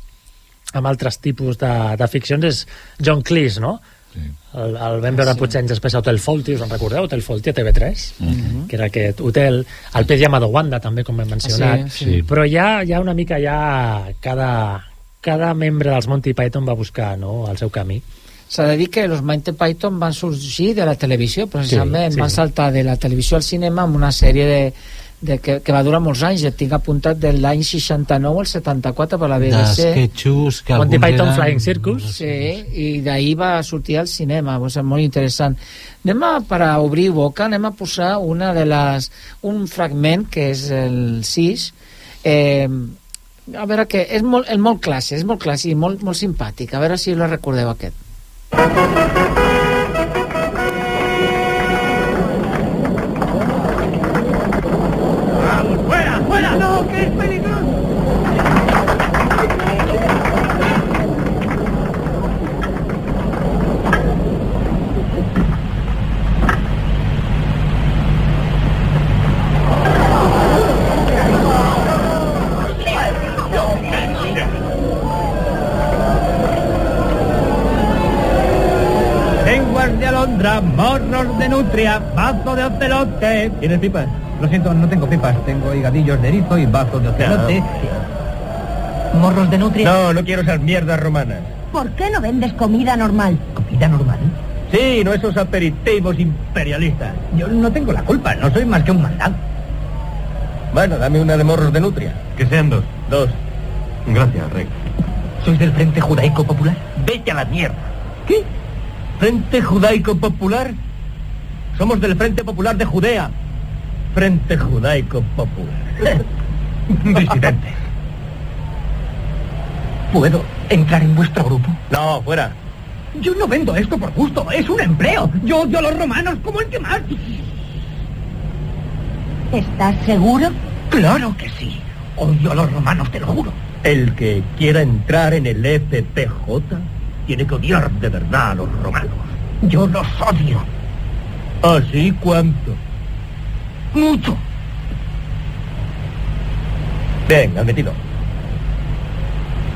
amb altres tipus de, de ficcions és John Cleese, no? Sí. El, el vam veure Sí. sí. potser anys després a Hotel Fawlty, us en recordeu? Hotel Fawlty a TV3, Mhm. que era aquest hotel, el pez llamado Wanda també, com hem mencionat, Ah, sí, sí. però ja, ja una mica ja cada, cada membre dels Monty Python va buscar no, el seu camí. S'ha de dir que els Monty Python van sorgir de la televisió, precisament. Sí, sí. Van saltar de la televisió al cinema amb una sèrie de, de que, que va durar molts anys. Ja tinc apuntat de l'any 69 al 74 per la BBC. D'esquetxos que Monty Python eren- Flying Circus. Sí, i d'ahir va sortir al cinema, va ser molt interessant. Anem a, per a obrir boca, anem a posar una de les, un fragment que és el 6, eh, a veure que és molt, és molt classe, és molt classe i molt, molt simpàtic. A veure si el recordeu aquest. Thank you. De ocelote. ¿Tienes pipas? Lo siento, no tengo pipas. Tengo higadillos de erizo y bazos de ocelote. ¿Morros de nutria? No, no quiero esas mierdas romanas. ¿Por qué no vendes comida normal? ¿Comida normal? Sí, no esos aperitivos imperialistas. Yo no tengo la culpa, no soy más que un mandado. Bueno, dame una de morros de nutria. Que sean dos. Dos. Gracias, Rey. ¿Sois del Frente Judaico Popular? Vete a la mierda. ¿Qué? ¿Frente Judaico Popular? Somos del Frente Popular de Judea. Frente Judaico Popular. [laughs] Disidente. ¿Puedo entrar en vuestro grupo? No, fuera. Yo no vendo esto por gusto, es un empleo. Yo odio a los romanos como el que más. ¿Estás seguro? Claro que sí. Odio a los romanos, te lo juro. El que quiera entrar en el FPJ tiene que odiar de verdad a los romanos. Yo los odio. ¿Así cuánto? Mucho. Venga, metido.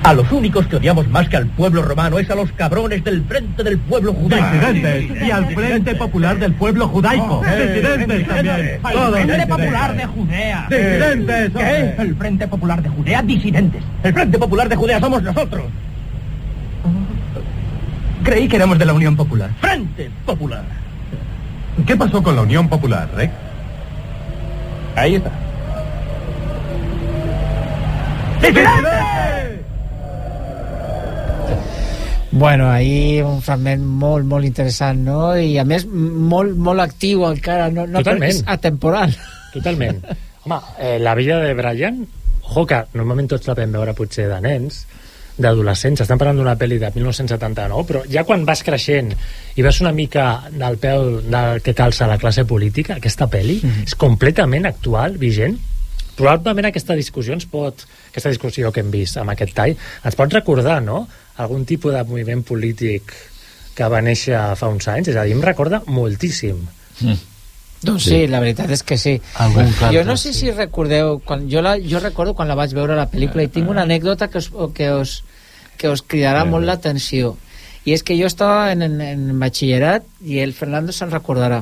A los únicos que odiamos más que al pueblo romano es a los cabrones del Frente del Pueblo Judaico. Disidentes. Y al Frente Popular del Pueblo Judaico. Disidentes también. Al Todos Frente. Popular de Judea. Disidentes, ¿Qué? hombre. El Frente Popular de Judea, disidentes. El Frente Popular de Judea somos nosotros. Creí que éramos de la Unión Popular. Frente Popular. ¿Qué pasó con la Unión Popular, Rex? Ahí está. Bueno, ahí un fragment molt, molt interessant, no? I a més, molt, molt actiu encara, no, no Totalment. és atemporal. Totalment. [laughs] Home, eh, la vida de Brian, ojo que normalment tots la vam veure potser de nens, d'adolescents, estan parlant d'una pel·li de 1979, però ja quan vas creixent i vas una mica del peu del que calça la classe política, aquesta pel·li Mhm. és completament actual, vigent, probablement aquesta discussió ens pot, aquesta discussió que hem vist amb aquest tall, ens pot recordar, no?, algun tipus de moviment polític que va néixer fa uns anys, és a dir, em recorda moltíssim. Mm. Doncs sí, la veritat és que sí. Algun jo altre, no sé si recordeu, quan, jo, la, jo recordo quan la vaig veure la pel·lícula i tinc una anècdota que us, que us, que us cridarà molt l'atenció. I és que jo estava en, en, en batxillerat i el Fernando se'n recordarà.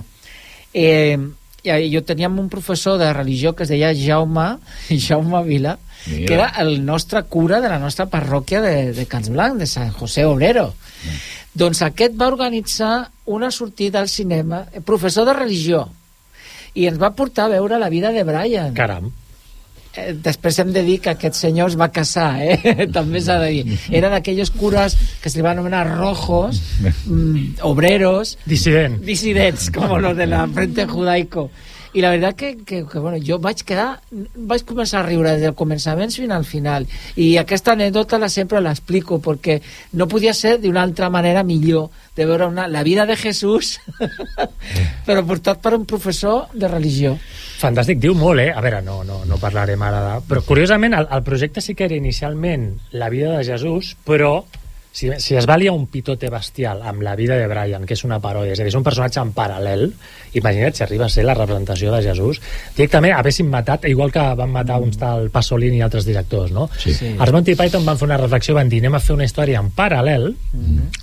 Eh, jo teníem un professor de religió que es deia Jaume, [laughs] Jaume Vila, Mira. que era el nostre cura de la nostra parròquia de, de Cans Blanc, de Sant José Obrero. Doncs aquest va organitzar una sortida al cinema, eh, professor de religió, i ens va portar a veure la vida de Brian. Caram. Eh, després hem de dir que aquest senyor es va casar, eh? [laughs] també s'ha de dir. Era d'aquells cures que se li van anomenar rojos, [laughs] mm, obreros... Dissident. Dissidents, com los de la Frente Judaico. I la veritat que, que, que bueno, jo vaig quedar... Vaig començar a riure des del començament fins al final. I aquesta anècdota la sempre l'explico, perquè no podia ser d'una altra manera millor de veure una, la vida de Jesús, [laughs] però portat per un professor de religió. Fantàstic, diu molt, eh? A veure, no, no, no parlarem ara de... Però, curiosament, el, el projecte sí que era inicialment la vida de Jesús, però si, si es valia un pitote bestial amb la vida de Brian, que és una paròdia, és a dir, és un personatge en paral·lel, imagina't si arriba a ser la representació de Jesús, directament haguessin matat, igual que van matar uns tal Pasolini i altres directors, no? Sí. Sí. Els Monty Python van fer una reflexió, van dir, anem a fer una història en paral·lel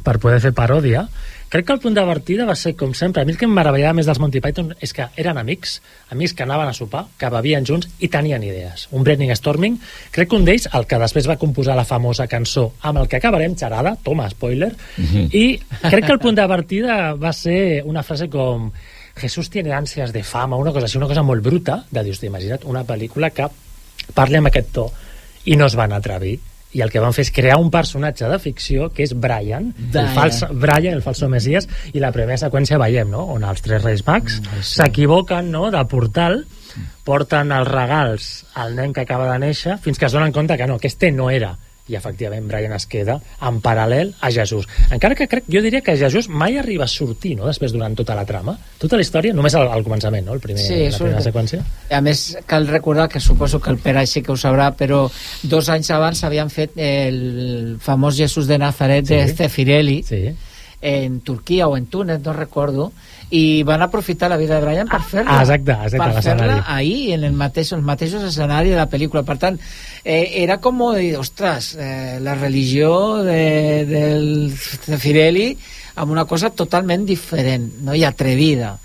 per poder fer paròdia. Crec que el punt de partida va ser, com sempre, a mi el que em meravellava més dels Monty Python és que eren amics, amics que anaven a sopar, que bevien junts i tenien idees. Un brainstorming, crec que un d'ells, el que després va composar la famosa cançó amb el que acabarem xerada, toma, spoiler, i crec que el punt de partida va ser una frase com Jesús tiene ansias de fama, una cosa així, una cosa molt bruta, de dir, hòstia, imagina't una pel·lícula que parli amb aquest to i no es van atrevir i el que van fer és crear un personatge de ficció que és Brian, el Brian. fals Brian, el falso Messias, i la primera seqüència veiem, no?, on els tres reis mags s'equivoquen, no?, de portal, porten els regals al nen que acaba de néixer, fins que es donen compte que no, que este no era i efectivament Brian es queda en paral·lel a Jesús. Encara que crec, jo diria que Jesús mai arriba a sortir, no?, després durant tota la trama. Tota la història, només al, al començament, no?, el primer, Sí, la primera un- seqüència. A més, cal recordar que suposo que el Pere sí que ho sabrà, però dos anys abans havien fet el famós Jesús de Nazaret de Sí. Cefirelli sí. en Turquia o en Túnez, no recordo, i van aprofitar la vida de Brian per fer-la. Ah, exacte, exacte, per fer-la ahir, en el mateix, els mateixos escenaris de la pel·lícula. Per tant, eh, era com ostres, eh, la religió de, del Cefirelli amb una cosa totalment diferent no? i atrevida.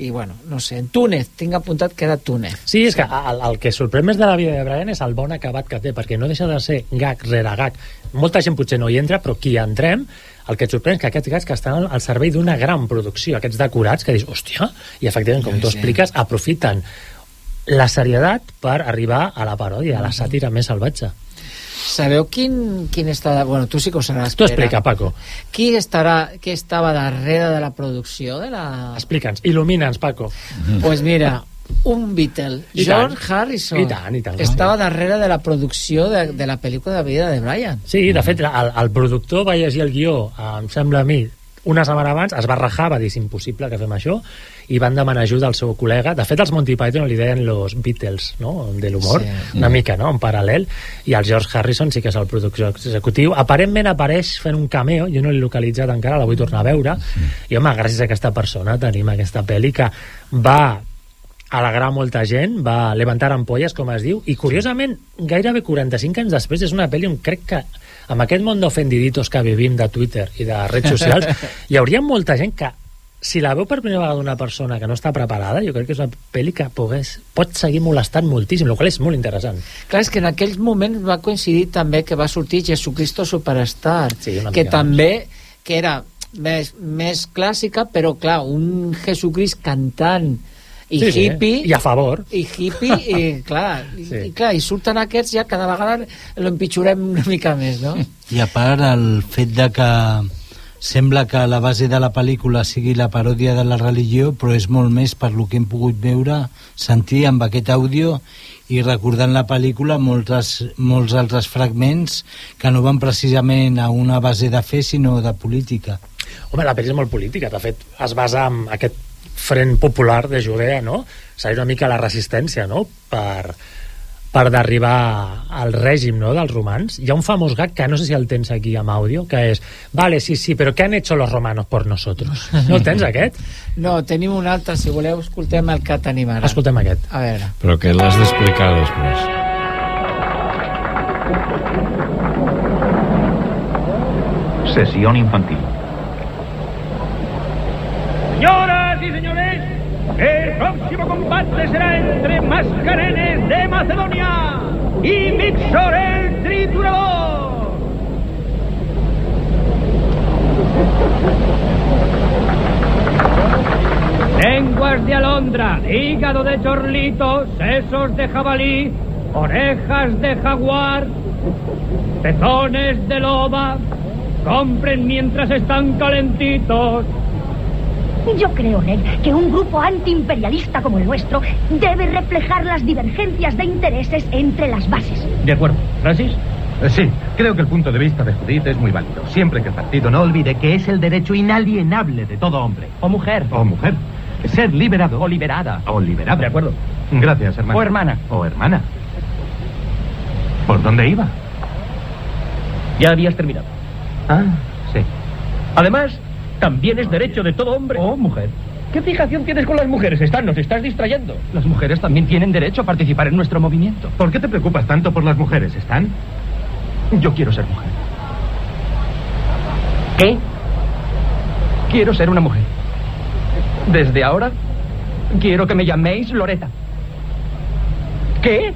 I bueno, no sé, en Túnez, tinc apuntat que era Túnez. Sí, és que el, el que sorprèn més de la vida de Brian és el bon acabat que té, perquè no deixa de ser gag rere gag. Molta gent potser no hi entra, però qui entrem, el que et sorprèn és que aquests gags que estan al, servei d'una gran producció, aquests decorats, que dius, hòstia, i efectivament, com tu Sí. expliques, aprofiten la serietat per arribar a la paròdia, a la sàtira més salvatge. Sabeu quin, quin està... Bueno, tu sí que ho sabràs. Tu explica, Paco. Qui, estarà, qui estava darrere de la producció de la... Explica'ns, il·lumina'ns, Paco. pues mira, un Beatle, I George tant. Harrison, I tant, i tant. estava darrere de la producció de, de la pel·lícula de vida de Brian. Sí, de fet, el, el productor va llegir el guió, em sembla a mi, una setmana abans, es va rajar, va dir, és impossible que fem això, i van demanar ajuda al seu col·lega. De fet, els Monty Python li deien los Beatles, no?, de l'humor, Sí. una mica, no?, en paral·lel, i el George Harrison sí que és el productor executiu. Aparentment apareix fent un cameo, jo no l'he localitzat encara, la vull tornar a veure, i home, gràcies a aquesta persona tenim aquesta pel·li que va alegrar molta gent, va levantar ampolles, com es diu, i curiosament, gairebé 45 anys després, és una pel·li on crec que amb aquest món d'ofendiditos que vivim de Twitter i de redes [laughs] socials, hi hauria molta gent que si la veu per primera vegada una persona que no està preparada, jo crec que és una pel·li que pogués, pot seguir molestant moltíssim, el qual és molt interessant. Clar, és que en aquells moments va coincidir també que va sortir Jesucristo Superstar, Sí, que també que era més, més clàssica, però clar, un Jesucrist cantant i Sí, sí, hippie i a favor. i hippie i [laughs] clar, Sí. i, clar i surten aquests ja cada vegada l'empitjorem una mica més no? I a part el fet de que sembla que la base de la pel·lícula sigui la paròdia de la religió, però és molt més per lo que hem pogut veure, sentir amb aquest àudio i recordant la pel·lícula moltes, molts altres fragments que no van precisament a una base de fe sinó de política. Home, la pel·li és molt política, de fet, es basa en aquest front popular de Judea, no? Seria una mica la resistència, no?, per per d'arribar al règim no, dels romans. Hi ha un famós gag que no sé si el tens aquí amb àudio, que és, vale, sí, sí, però què han hecho los romanos por nosotros? [laughs] No el tens, aquest? No, tenim un altre, si voleu, escoltem el que tenim ara. Escoltem aquest. A veure. Però que l'has d'explicar després. Sesión infantil. Señores, el próximo combate será entre Mascarenes de Macedonia y Mixor el Triturador. Lenguas de alondra, hígado de chorlito, sesos de jabalí, orejas de jaguar, pezones de loba, compren mientras están calentitos. Yo creo, Ned, que un grupo antiimperialista como el nuestro debe reflejar las divergencias de intereses entre las bases. De acuerdo. ¿Francis? Eh, Sí, creo que el punto de vista de Judith es muy válido. Siempre que el partido no olvide que es el derecho inalienable de todo hombre. O mujer. O mujer. Ser liberado. O liberada. O liberada. De acuerdo. Gracias, hermano. O hermana. O hermana. ¿Por dónde iba? Ya habías terminado. Ah, sí. Además, también es derecho de todo hombre. O mujer. ¿Qué fijación tienes con las mujeres? Stan, nos estás distrayendo. Las mujeres también tienen derecho a participar en nuestro movimiento. ¿Por qué te preocupas tanto por las mujeres, Stan? Yo quiero ser mujer. ¿Qué? Quiero ser una mujer. Desde ahora, quiero que me llaméis Loreta. ¿Qué?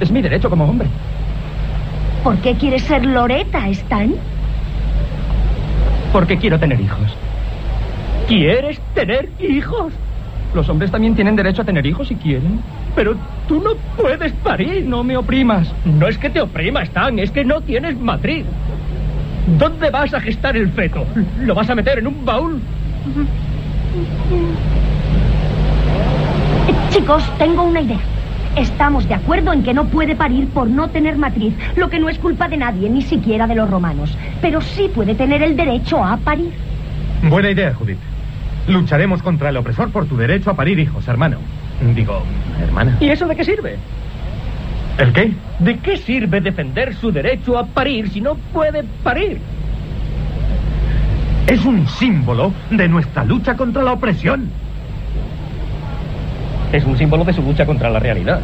Es mi derecho como hombre. ¿Por qué quieres ser Loreta, Stan? Porque quiero tener hijos. ¿Quieres tener hijos? Los hombres también tienen derecho a tener hijos si quieren. Pero tú no puedes parir. No me oprimas. No es que te oprima, Stan, es que no tienes matriz. ¿Dónde vas a gestar el feto? ¿Lo vas a meter en un baúl? Chicos, tengo una idea. Estamos de acuerdo en que no puede parir por no tener matriz, lo que no es culpa de nadie, ni siquiera de los romanos. Pero sí puede tener el derecho a parir. Buena idea, Judith. Lucharemos contra el opresor por tu derecho a parir hijos, hermano. Digo, hermana. ¿Y eso de qué sirve? ¿El qué? ¿De qué sirve defender su derecho a parir si no puede parir? Es un símbolo de nuestra lucha contra la opresión. Es un símbolo de su lucha contra la realidad.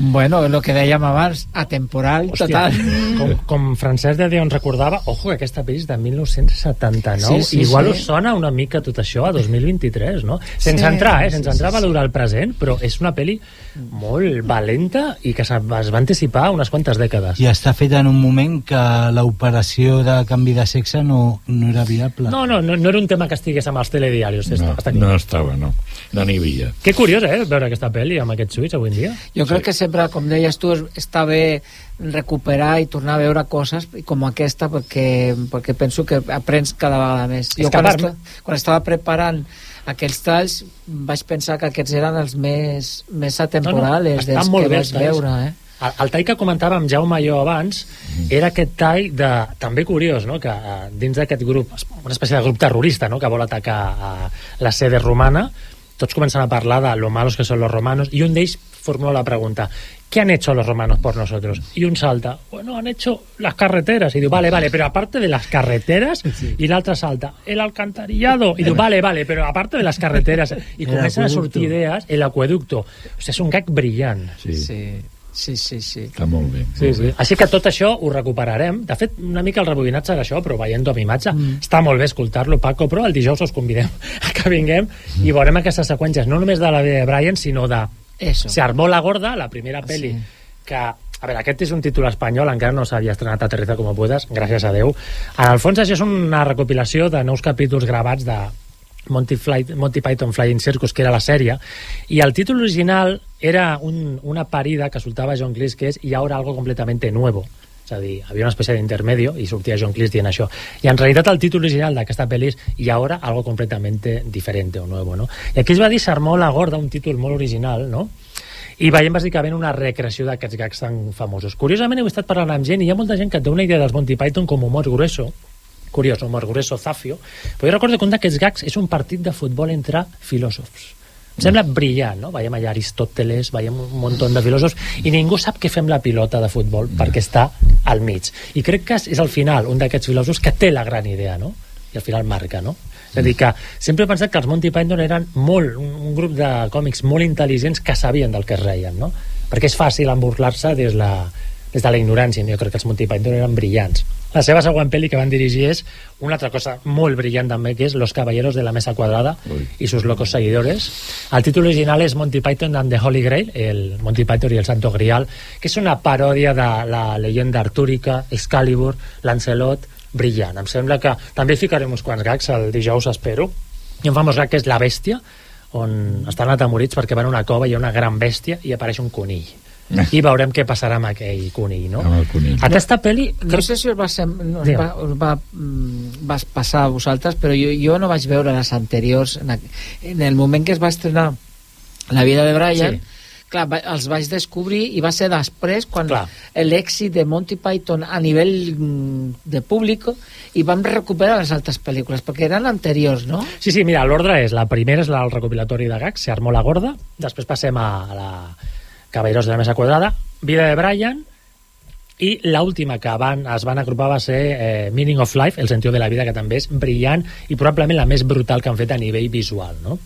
Bueno, el que dèiem abans, atemporal, Hòstia, total. com, com Francesc de Déu ens recordava, ojo, que aquesta pel·li és de 1979. Sí, sí, Igual sí. us sona una mica tot això a 2023, no? Sense Sí, entrar, eh? sí, Sense sí, entrar a sí. valorar el present, però és una pel·li molt valenta i que se- es va anticipar unes quantes dècades. I està feta en un moment que l'operació de canvi de sexe no, no era viable. No, no, no, no era un tema que estigués amb els telediaris. No, està no estava, no. No n'hi havia. Que curiós, eh, veure aquesta pel·li amb aquests suïts avui en dia. Jo crec que sempre, com deies tu, es- està bé recuperar i tornar a veure coses com aquesta perquè, perquè penso que aprens cada vegada més. És Jo quan, esta, quan estava preparant aquests talls vaig pensar que aquests eren els més, més atemporals estan dels molt que vaig veure. Eh? El, el tall que comentava amb Jaume i jo abans era aquest tall de, també curiós, no? que eh, dins d'aquest grup, una espècie de grup terrorista no? que vol atacar a la sede romana, tots comencen a parlar de lo malos que son los romanos, i un d'ells formula la pregunta, ¿qué han hecho los romanos por nosotros? Y un salta, bueno, han hecho las carreteras. Y digo, vale, vale, pero aparte de las carreteras, y l'altre [laughs] salta, el alcantarillado. Y digo, vale, vale, pero aparte de las carreteras. El comencen a sortir idees, el acueducto. O sigui, és un gag brillant. Sí. Sí, sí, sí. sí. Està molt bé. Sí, sí. Així que tot això ho recuperarem. De fet, una mica el rebobinat serà això, però veient-ho amb imatge, mm. està molt bé escoltar-lo, Paco, però el dijous us convidem [laughs] a que vinguem i veurem aquestes seqüències, no només de la vida de Brian, sinó de Eso. Se armó la gorda, la primera pel·li, Sí. que a veure, aquest és un títol espanyol, encara no s'havia estrenat a Terriza como puedas, gràcies a Déu. En el fons, això és una recopilació de nous capítols gravats de Monty, Fly, Monty Python Flying Circus, que era la sèrie, i el títol original era un, una parida que soltava John Cleese, que és «Y ahora algo completamente nuevo». És a dir, havia una espècie d'intermedio i sortia John Cleese dient això. I en realitat el títol original d'aquesta pel·li és «Y ahora algo completamente diferente o nuevo», no? I aquí es va dir «S'armó la gorda», un títol molt original, no? i veiem bàsicament una recreació d'aquests gags tan famosos. Curiosament, he estat parlant amb gent i hi ha molta gent que té una idea dels Monty Python com humor grueso, curiós, humor grueso, zafio, però jo recordo que un d'aquests gags és un partit de futbol entre filòsofs. Em sembla brillant, no? Veiem allà Aristòteles, veiem un munt de filòsofs, i ningú sap què fem la pilota de futbol, perquè està al mig. I crec que és al final un d'aquests filòsofs que té la gran idea, no? I al final marca, no? És a dir, que sempre he pensat que els Monty Python eren molt, un, un grup de còmics molt intel·ligents que sabien del que es reien, no? Perquè és fàcil emburlar-se des, la, des de la ignorància, no? jo crec que els Monty Python eren brillants. La seva següent pel·li que van dirigir és una altra cosa molt brillant també, que és Los caballeros de la mesa quadrada Ui. y sus locos seguidores. El títol original és Monty Python and the Holy Grail, el Monty Python i el Santo Grial, que és una paròdia de la leyenda artúrica, Excalibur, Lancelot, brillant. Em sembla que també ficarem uns quants gags el dijous, espero. Ha un famós gag que és La bèstia, on estan atemorits perquè van a una cova i hi ha una gran bèstia i apareix un conill. [laughs] I veurem què passarà amb aquell conill, no? Amb el conill. Aquesta pel·li... No sé si us va, ser, no, us va, us va, mm, va passar a vosaltres, però jo, jo no vaig veure les anteriors. En, en el moment que es va estrenar La vida de Brian, Sí. clar, va, els vaig descobrir i va ser després quan l'èxit de Monty Python a nivell mm, de públic i vam recuperar les altres pel·lícules, perquè eren anteriors, no? Sí, sí, mira, l'ordre és, la primera és la- el recopilatori de gags, se armó la gorda, després passem a, a la Caballeros de la Mesa Quadrada, Vida de Brian, i l'última que van, es van agrupar va ser eh, Meaning of Life, el sentit de la vida, que també és brillant i probablement la més brutal que han fet a nivell visual, no?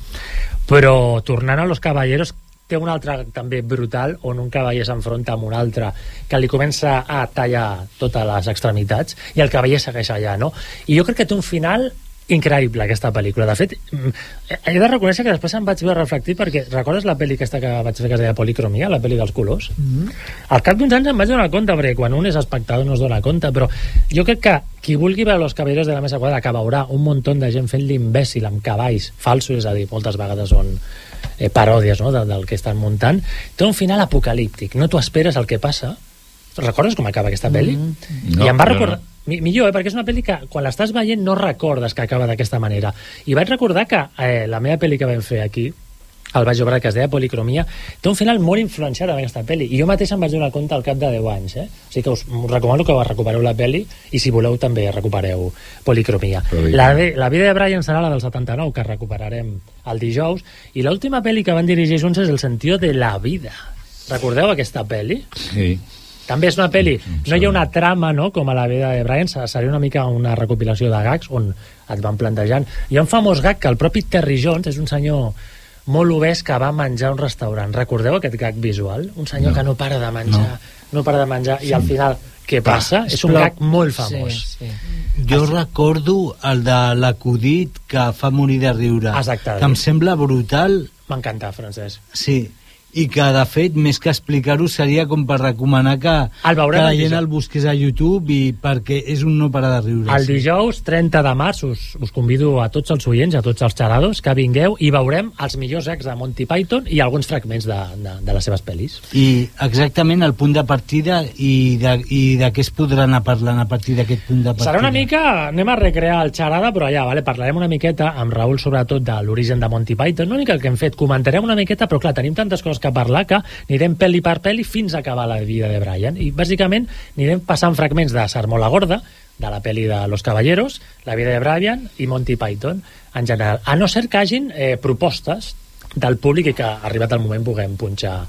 Però tornant a Los Caballeros, té un altre també brutal on un cavaller s'enfronta amb un altre que li comença a tallar totes les extremitats i el cavaller segueix allà, no? I jo crec que té un final increïble aquesta pel·lícula. De fet mm, he de reconèixer que després em vaig veure reflectit perquè recordes la pel·li aquesta que vaig fer que es deia Policromia, la pel·li dels colors? Al cap d'uns anys em vaig donar compte perquè quan un és espectador no es dona compte però jo crec que qui vulgui veure los caballeros de la mesa quadrada que veurà un munt de gent fent l'imbècil amb cavalls falsos, és a dir, moltes vegades són eh, paròdies no, del, del que estan muntant té un final apocalíptic. No t'ho esperes el que passa. Recordes com acaba aquesta pel·li? No, I em va no, recordar... no. Mi- Millor, eh? perquè és una pel·li que quan l'estàs veient no recordes que acaba d'aquesta manera. I vaig recordar que eh, la meva pel·li que vam fer aquí, al Baix Obrat, que es deia Policromia, té un final molt influenciat en aquesta pel·li. I jo mateix em vaig donar compte al cap de 10 anys. Eh? O sigui que us, recomano que recupereu la pel·li i si voleu també recupereu Policromia. La, la vida de Brian serà la del 79, que recuperarem el dijous. I l'última pel·li que van dirigir junts és El sentido de la vida. Recordeu aquesta pel·li? Sí. També és una pel·li, no hi ha una trama no, com a la vida de Brian, se- seria una mica una recopilació de gags on et van plantejant. Hi ha un famós gag que el propi Terry Jones és un senyor molt obès que va menjar a un restaurant. Recordeu aquest gag visual? Un senyor No. que no para de menjar, no, no para de menjar, i al final què passa? és un gag molt famós. Sí, sí. Jo recordo el de l'acudit que fa morir de riure. Exacte. Que em sembla brutal, M'encanta, Francesc. sí. I que, de fet, més que explicar-ho, seria com per recomanar que, El que la gent el busqués a YouTube i perquè és un no parar de riure. El dijous 30 de març us, us convido a tots els oients, a tots els xerados, que vingueu i veurem els millors ex de Monty Python i alguns fragments de, de, de les seves pel·lis. I exactament el punt de partida i de, i de què es podrà anar parlant a partir d'aquest punt de partida. Serà una mica... Anem a recrear el xerada, però allà, vale? parlarem una miqueta amb Raül, sobretot, de l'origen de Monty Python, no únic el que hem fet, comentarem una miqueta, però clar, tenim tantes coses que parlar que anirem pel·li per pel·li fins a acabar la vida de Brian. I bàsicament anirem passant fragments de Sermó la Gorda, de la pel·li de Los Caballeros, La vida de Brian i Monty Python en general. A no ser que hagin eh, propostes del públic i que arribat el moment puguem punxar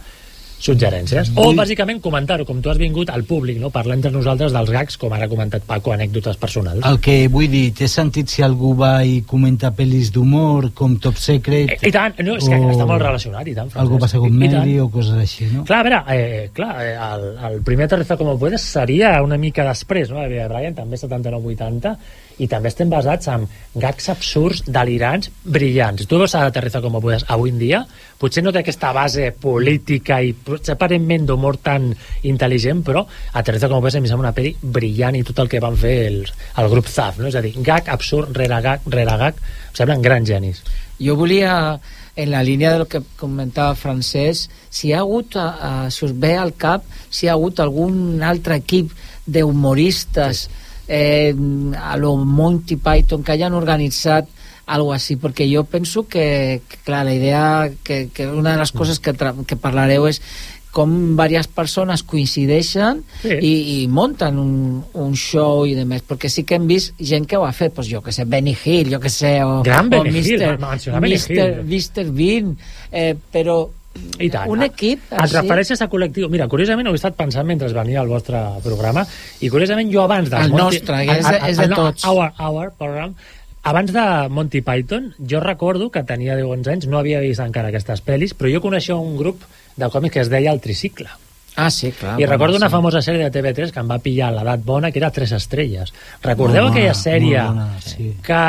suggerències. O, bàsicament, comentar-ho, com tu has vingut al públic, no? parlar entre nosaltres dels gags, com ara ha comentat Paco, anècdotes personals. El que vull dir, té sentit si algú va i comenta pel·lis d'humor, com Top Secret... I tant, no, és que està molt relacionat, i tant, Francesc. Algo passa con I- i tant. Mary o coses així, no? Clar, a veure, eh, clar, eh, el, el primer Aterriza como puedes seria una mica després, no? De Brian, també 79-80, i també estem basats en gags absurds, delirants, brillants. Tu veus a Aterriza como puedes avui en dia, potser no té aquesta base política i potser aparentment d'humor tan intel·ligent, però Aterriza como puedes a mi em sembla una pel·li brillant i tot el que van fer el, el grup ZAF, no? És a dir, gag absurd, rere gag, rere gag, em semblen grans genis. Jo volia, en la línia del que comentava Francesc, si hi ha hagut, a, a, si us ve al cap, si hi ha hagut algun altre equip d'humoristes eh, a lo Monty Python que hayan organitzat algo así, perquè jo penso que, que clar, la idea, que, que una de les coses que, que parlareu és com diverses persones coincideixen Sí. i, i munten un, un show i demés, perquè sí que hem vist gent que ho ha fet, pues jo que sé, Benny Hill, jo que sé, o, Gran o Benny Hill, Mr. Benny. Hill. Mr. Bean, eh, però I tant. un equip Et refereixes a col·lectiu. Mira, curiosament ho he estat pensant mentre venia al vostre programa i curiosament jo abans dels El nostre, que és de- és de tots. Our, our program, abans de Monty Python, jo recordo que tenia 10 o 11 anys, no havia vist encara aquestes pel·lis, però jo coneixia un grup de còmics que es deia El Tricicle. Ah, sí, clar. I bueno, recordo una sí. famosa sèrie de TV3 que em va pillar a l'edat bona, que era Tres Estrelles. Recordeu bona, aquella sèrie bona, sí. que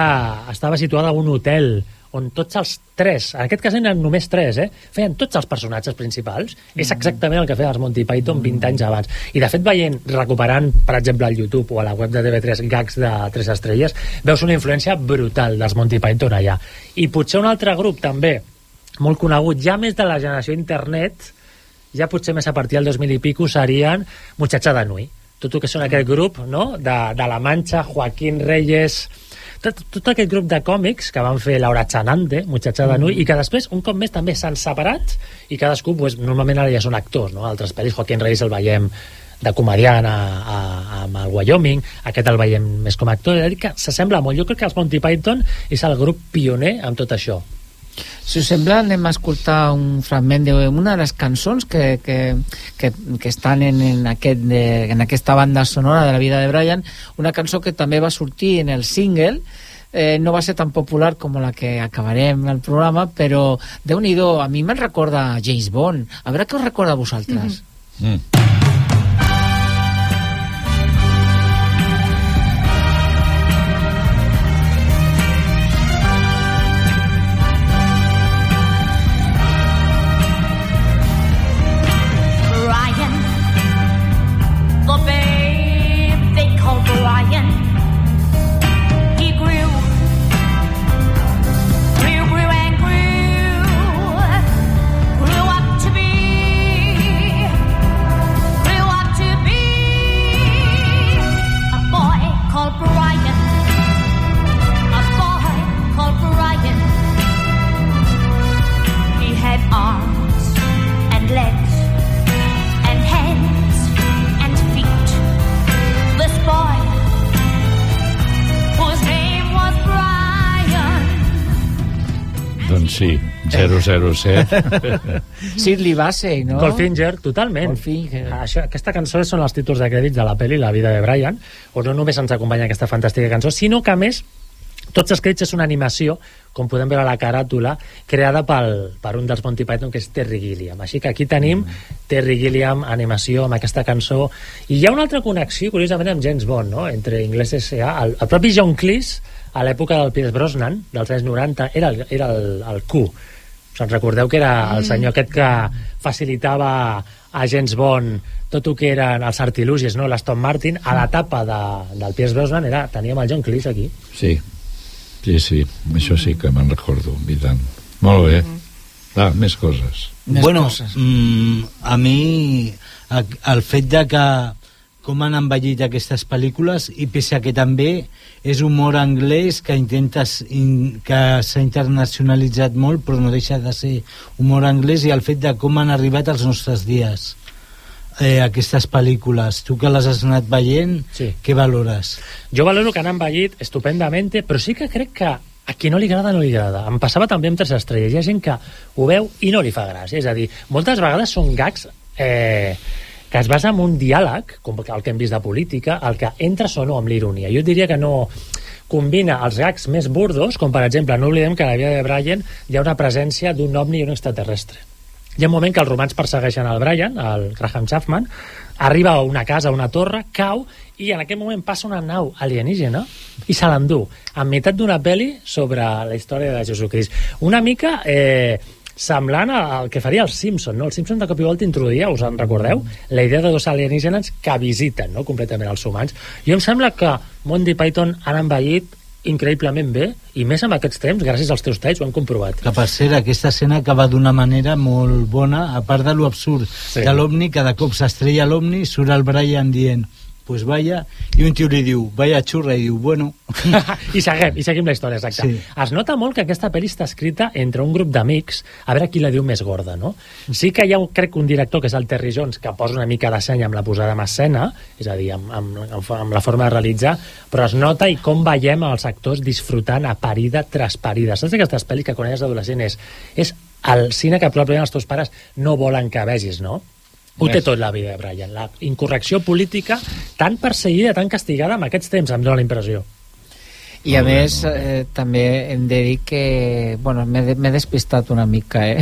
estava situada en un hotel on tots els tres, en aquest cas eren només tres, eh, feien tots els personatges principals. És exactament el que feien els Monty Python 20 anys abans. I de fet, veient, recuperant, per exemple, al YouTube o a la web de TV3 gags de Tres Estrelles, veus una influència brutal dels Monty Python allà. I potser un altre grup també, molt conegut, ja més de la generació internet, ja potser més a partir del 2000 i pico serien Muchacha de Nui tot el que són aquest grup no? de, de La Mancha, Joaquín Reyes tot, tot aquest grup de còmics que van fer Laura Chanante, Muchacha de Nui i que després un cop més també s'han separat i cadascú pues, normalment ara ja són actors no? altres pel·lis, Joaquín Reyes el veiem de comediant a, a, a, amb el Wyoming aquest el veiem més com a actor. He de dir que s'assembla molt, jo crec que els Monty Python és el grup pioner amb tot això Si us sembla, anem a escoltar un fragment d'una de les cançons que, que, que, que estan en, en, aquest, en aquesta banda sonora de la vida de Brian, una cançó que també va sortir en el single, eh, no va ser tan popular com la que acabarem el programa, però déu nhi a mi me'n recorda James Bond. A veure què us recorda a vosaltres. Mm. Brian, 007. [laughs] Sidley Bassey, no? Goldfinger, totalment. Goldfinger. Això, aquesta cançó són els títols de crèdits de la pel·li La vida de Brian, on no només ens acompanya aquesta fantàstica cançó, sinó que a més tots els crèdits és una animació, com podem veure a la caràtula, creada pel, per un dels Monty Python, que és Terry Gilliam. Així que aquí tenim Terry Gilliam, animació, amb aquesta cançó. I hi ha una altra connexió, curiosament, amb James Bond, no? entre Inglés S.A. El, el propi John Cleese, a l'època del Pierce Brosnan, dels anys 90, era el, era el, el Q. Us en recordeu que era el senyor aquest que facilitava a James Bond tot el que eren els artilugis, no? l'Aston Martin, a l'etapa de, del Pierce Brosnan era, teníem el John Cleese aquí. Sí, sí, sí, això sí que me'n recordo, i tant. Molt bé. Ah, més coses. bueno, mm, a mi el fet de que com han envellit aquestes pel·lícules i pese a que també és humor anglès que intentes in, que s'ha internacionalitzat molt però no deixa de ser humor anglès i el fet de com han arribat als nostres dies eh, aquestes pel·lícules tu que les has anat veient Sí. què valores? Jo valoro que han envellit estupendament, però sí que crec que a qui no li agrada, no li agrada. Em passava també amb Tres Estrelles. Hi ha gent que ho veu i no li fa gràcia. És a dir, moltes vegades són gags eh, que es basa en un diàleg, com el que hem vist de política, el que entres o no amb l'ironia. Jo diria que no combina els gags més burdos, com per exemple, no oblidem que a la vida de Brian hi ha una presència d'un ovni i un extraterrestre. Hi ha un moment que els romans persegueixen el Brian, el Graham Chapman, arriba a una casa, a una torre, cau, i en aquest moment passa una nau alienígena i se l'endú, en meitat d'una pel·li sobre la història de Jesucrist. Una mica eh, semblant al que faria el Simpson, no? El Simpson de cop i volta introduïa, us en recordeu? La idea de dos alienígenes que visiten no? completament els humans. Jo em sembla que Monty Python han envellit increïblement bé i més amb aquests temps, gràcies als teus talls ho han comprovat. Que per cert, aquesta escena acaba d'una manera molt bona, a part de lo absurd Sí. de l'Omni, cada cop s'estrella l'Omni, surt el Brian dient pues vaya, i un tio li diu, vaya xurra, i diu, bueno... [laughs] I seguim, i seguim la història, exacte. Sí. Sí. Es nota molt que aquesta pel·li està escrita entre un grup d'amics, a veure qui la diu més gorda, no? Sí que hi ha, un, crec, un director, que és el Terry Jones, que posa una mica de seny amb la posada en escena, és a dir, amb, amb, amb, amb la forma de realitzar, però es nota i com veiem els actors disfrutant a parida tras parida. Saps aquestes pel·lis que quan eres adolescent és, és el cine que probablement els teus pares no volen que vegis, no? Ho té tot la vida, Brian. La incorrecció política tan perseguida, tan castigada amb aquests temps, em dóna la impressió. I a més, eh, també hem de dir que... Bueno, m'he de- m'he despistat una mica, eh?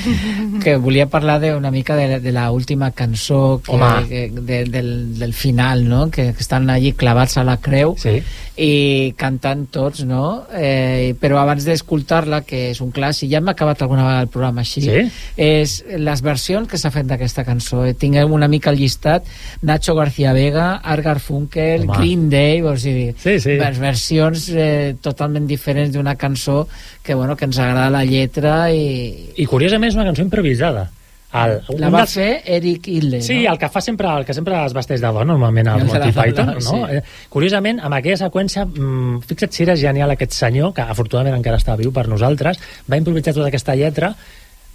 [laughs] que volia parlar de, una mica de, de la última cançó que, que, de, del, del final, no? Que, que estan allí clavats a la creu sí. i cantant tots, no? Eh, però abans d'escoltar-la, que és un clàssic, ja hem acabat alguna vegada el programa així, Sí? és les versions que s'ha fet d'aquesta cançó. Eh, Tinguem una mica el llistat, Nacho García Vega, Art Garfunkel, Home. Green Day, o sigui, Sí, sí. vers- versions eh, totalment diferents d'una cançó que, bueno, que ens agrada la lletra i... I curiosament és una cançó improvisada. El, La va fer Eric Idle, Sí, no? el que fa sempre, el que sempre es vesteix de dona, normalment, el Monty Python, no? sí. Eh, Curiosament, amb aquella seqüència, mmm, fixa't si era genial aquest senyor, que afortunadament encara està viu per nosaltres, va improvisar tota aquesta lletra,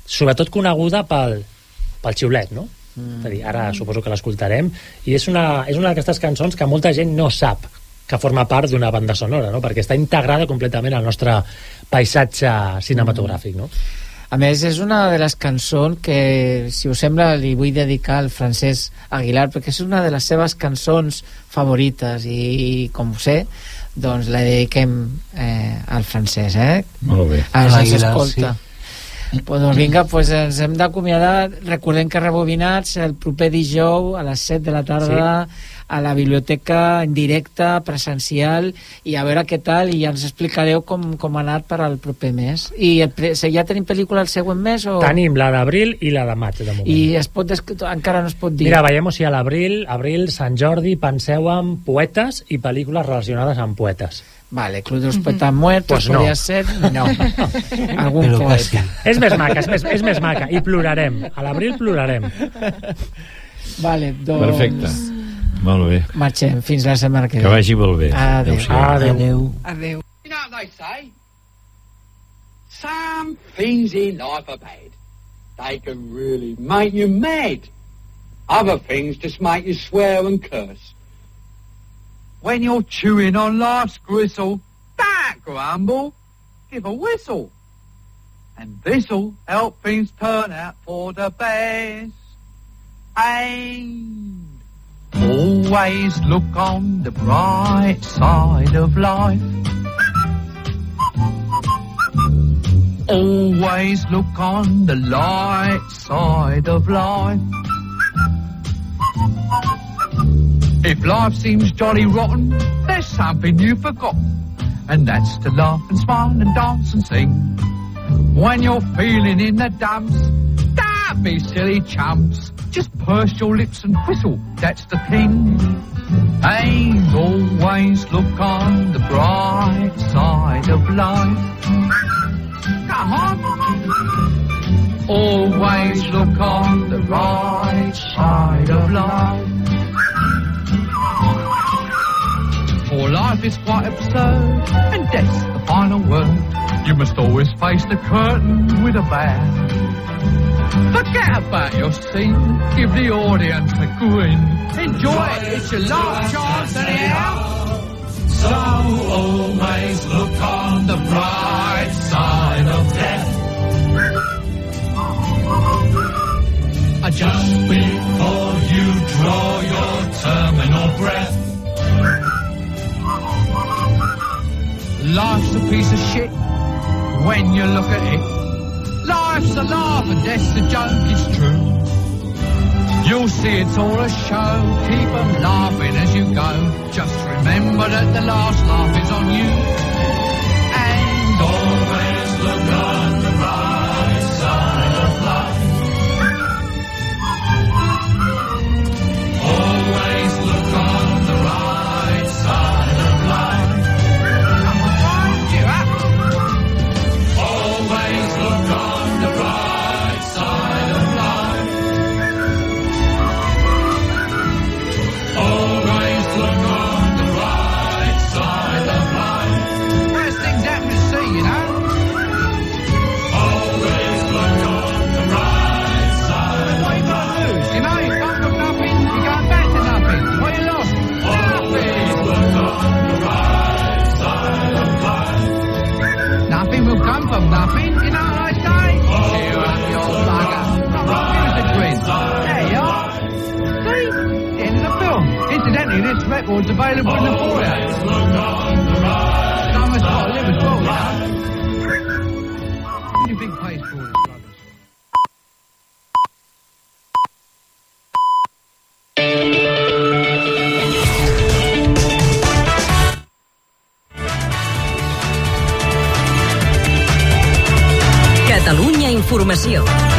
sobretot coneguda pel, pel xiulet, no? Mm. És a dir, ara suposo que l'escoltarem, i és una, és una d'aquestes cançons que molta gent no sap que forma part d'una banda sonora, no? perquè està integrada completament al nostre paisatge cinematogràfic. No? A més, és una de les cançons que, si us sembla, li vull dedicar al Francesc Aguilar, perquè és una de les seves cançons favorites i, com ho sé, doncs la dediquem eh, al francès, eh? Molt bé. A veure si escolta. Pues, doncs vinga, pues ens hem d'acomiadar. Recordem que Rebobinats el proper dijous a les 7 de la tarda a la biblioteca en directe, presencial, i a veure què tal, i ja ens explicareu com, com ha anat per al proper mes. I el ja tenim pel·lícula el següent mes? O... Tenim la d'abril i la de maig, de moment. I es pot encara no es pot dir. Mira, veiem si a l'abril, abril, Sant Jordi, penseu en poetes i pel·lícules relacionades amb poetes. Vale, Club de los Poetas Muertos, Pues no. podria ser... No. [laughs] Algun Però poeta. quasi. És més maca, és més, és més maca. I plorarem. A l'abril plorarem. Vale, doncs... Perfecte. Molt bé. Marxem, fins la setmana que ve. Que vagi molt bé. Adéu. Adéu-siau. Adéu. Adéu. You know what they say? Some things in life are bad. They can really make you mad. Other things just make you swear and curse. When you're chewing on life's gristle, don't grumble, give a whistle. And this'll help things turn out for the best. And always look on the bright side of life. Always look on the light side of life. If life seems jolly rotten, there's something you've forgotten, and that's to laugh and smile and dance and sing. When you're feeling in the dumps, don't be silly chumps. Just purse your lips and whistle, that's the thing. And always look on the bright side of life. Always look on the right side of life. For life is quite absurd, and death's the final word. You must always face the curtain with a bow. Forget about your scene, give the audience a grin. Enjoy it, it's your last chance anyhow. So always look on the bright side of death. Just before you draw your terminal breath. Life's a piece of shit when you look at it. Life's a laugh and death's a joke, it's true. You'll see it's all a show, keep 'em laughing as you go. Just remember that the last laugh is on you. Records available in the foyer. Someone's got to live as well, you know. Who do you think pays for all this rubbish? Catalunya Informació.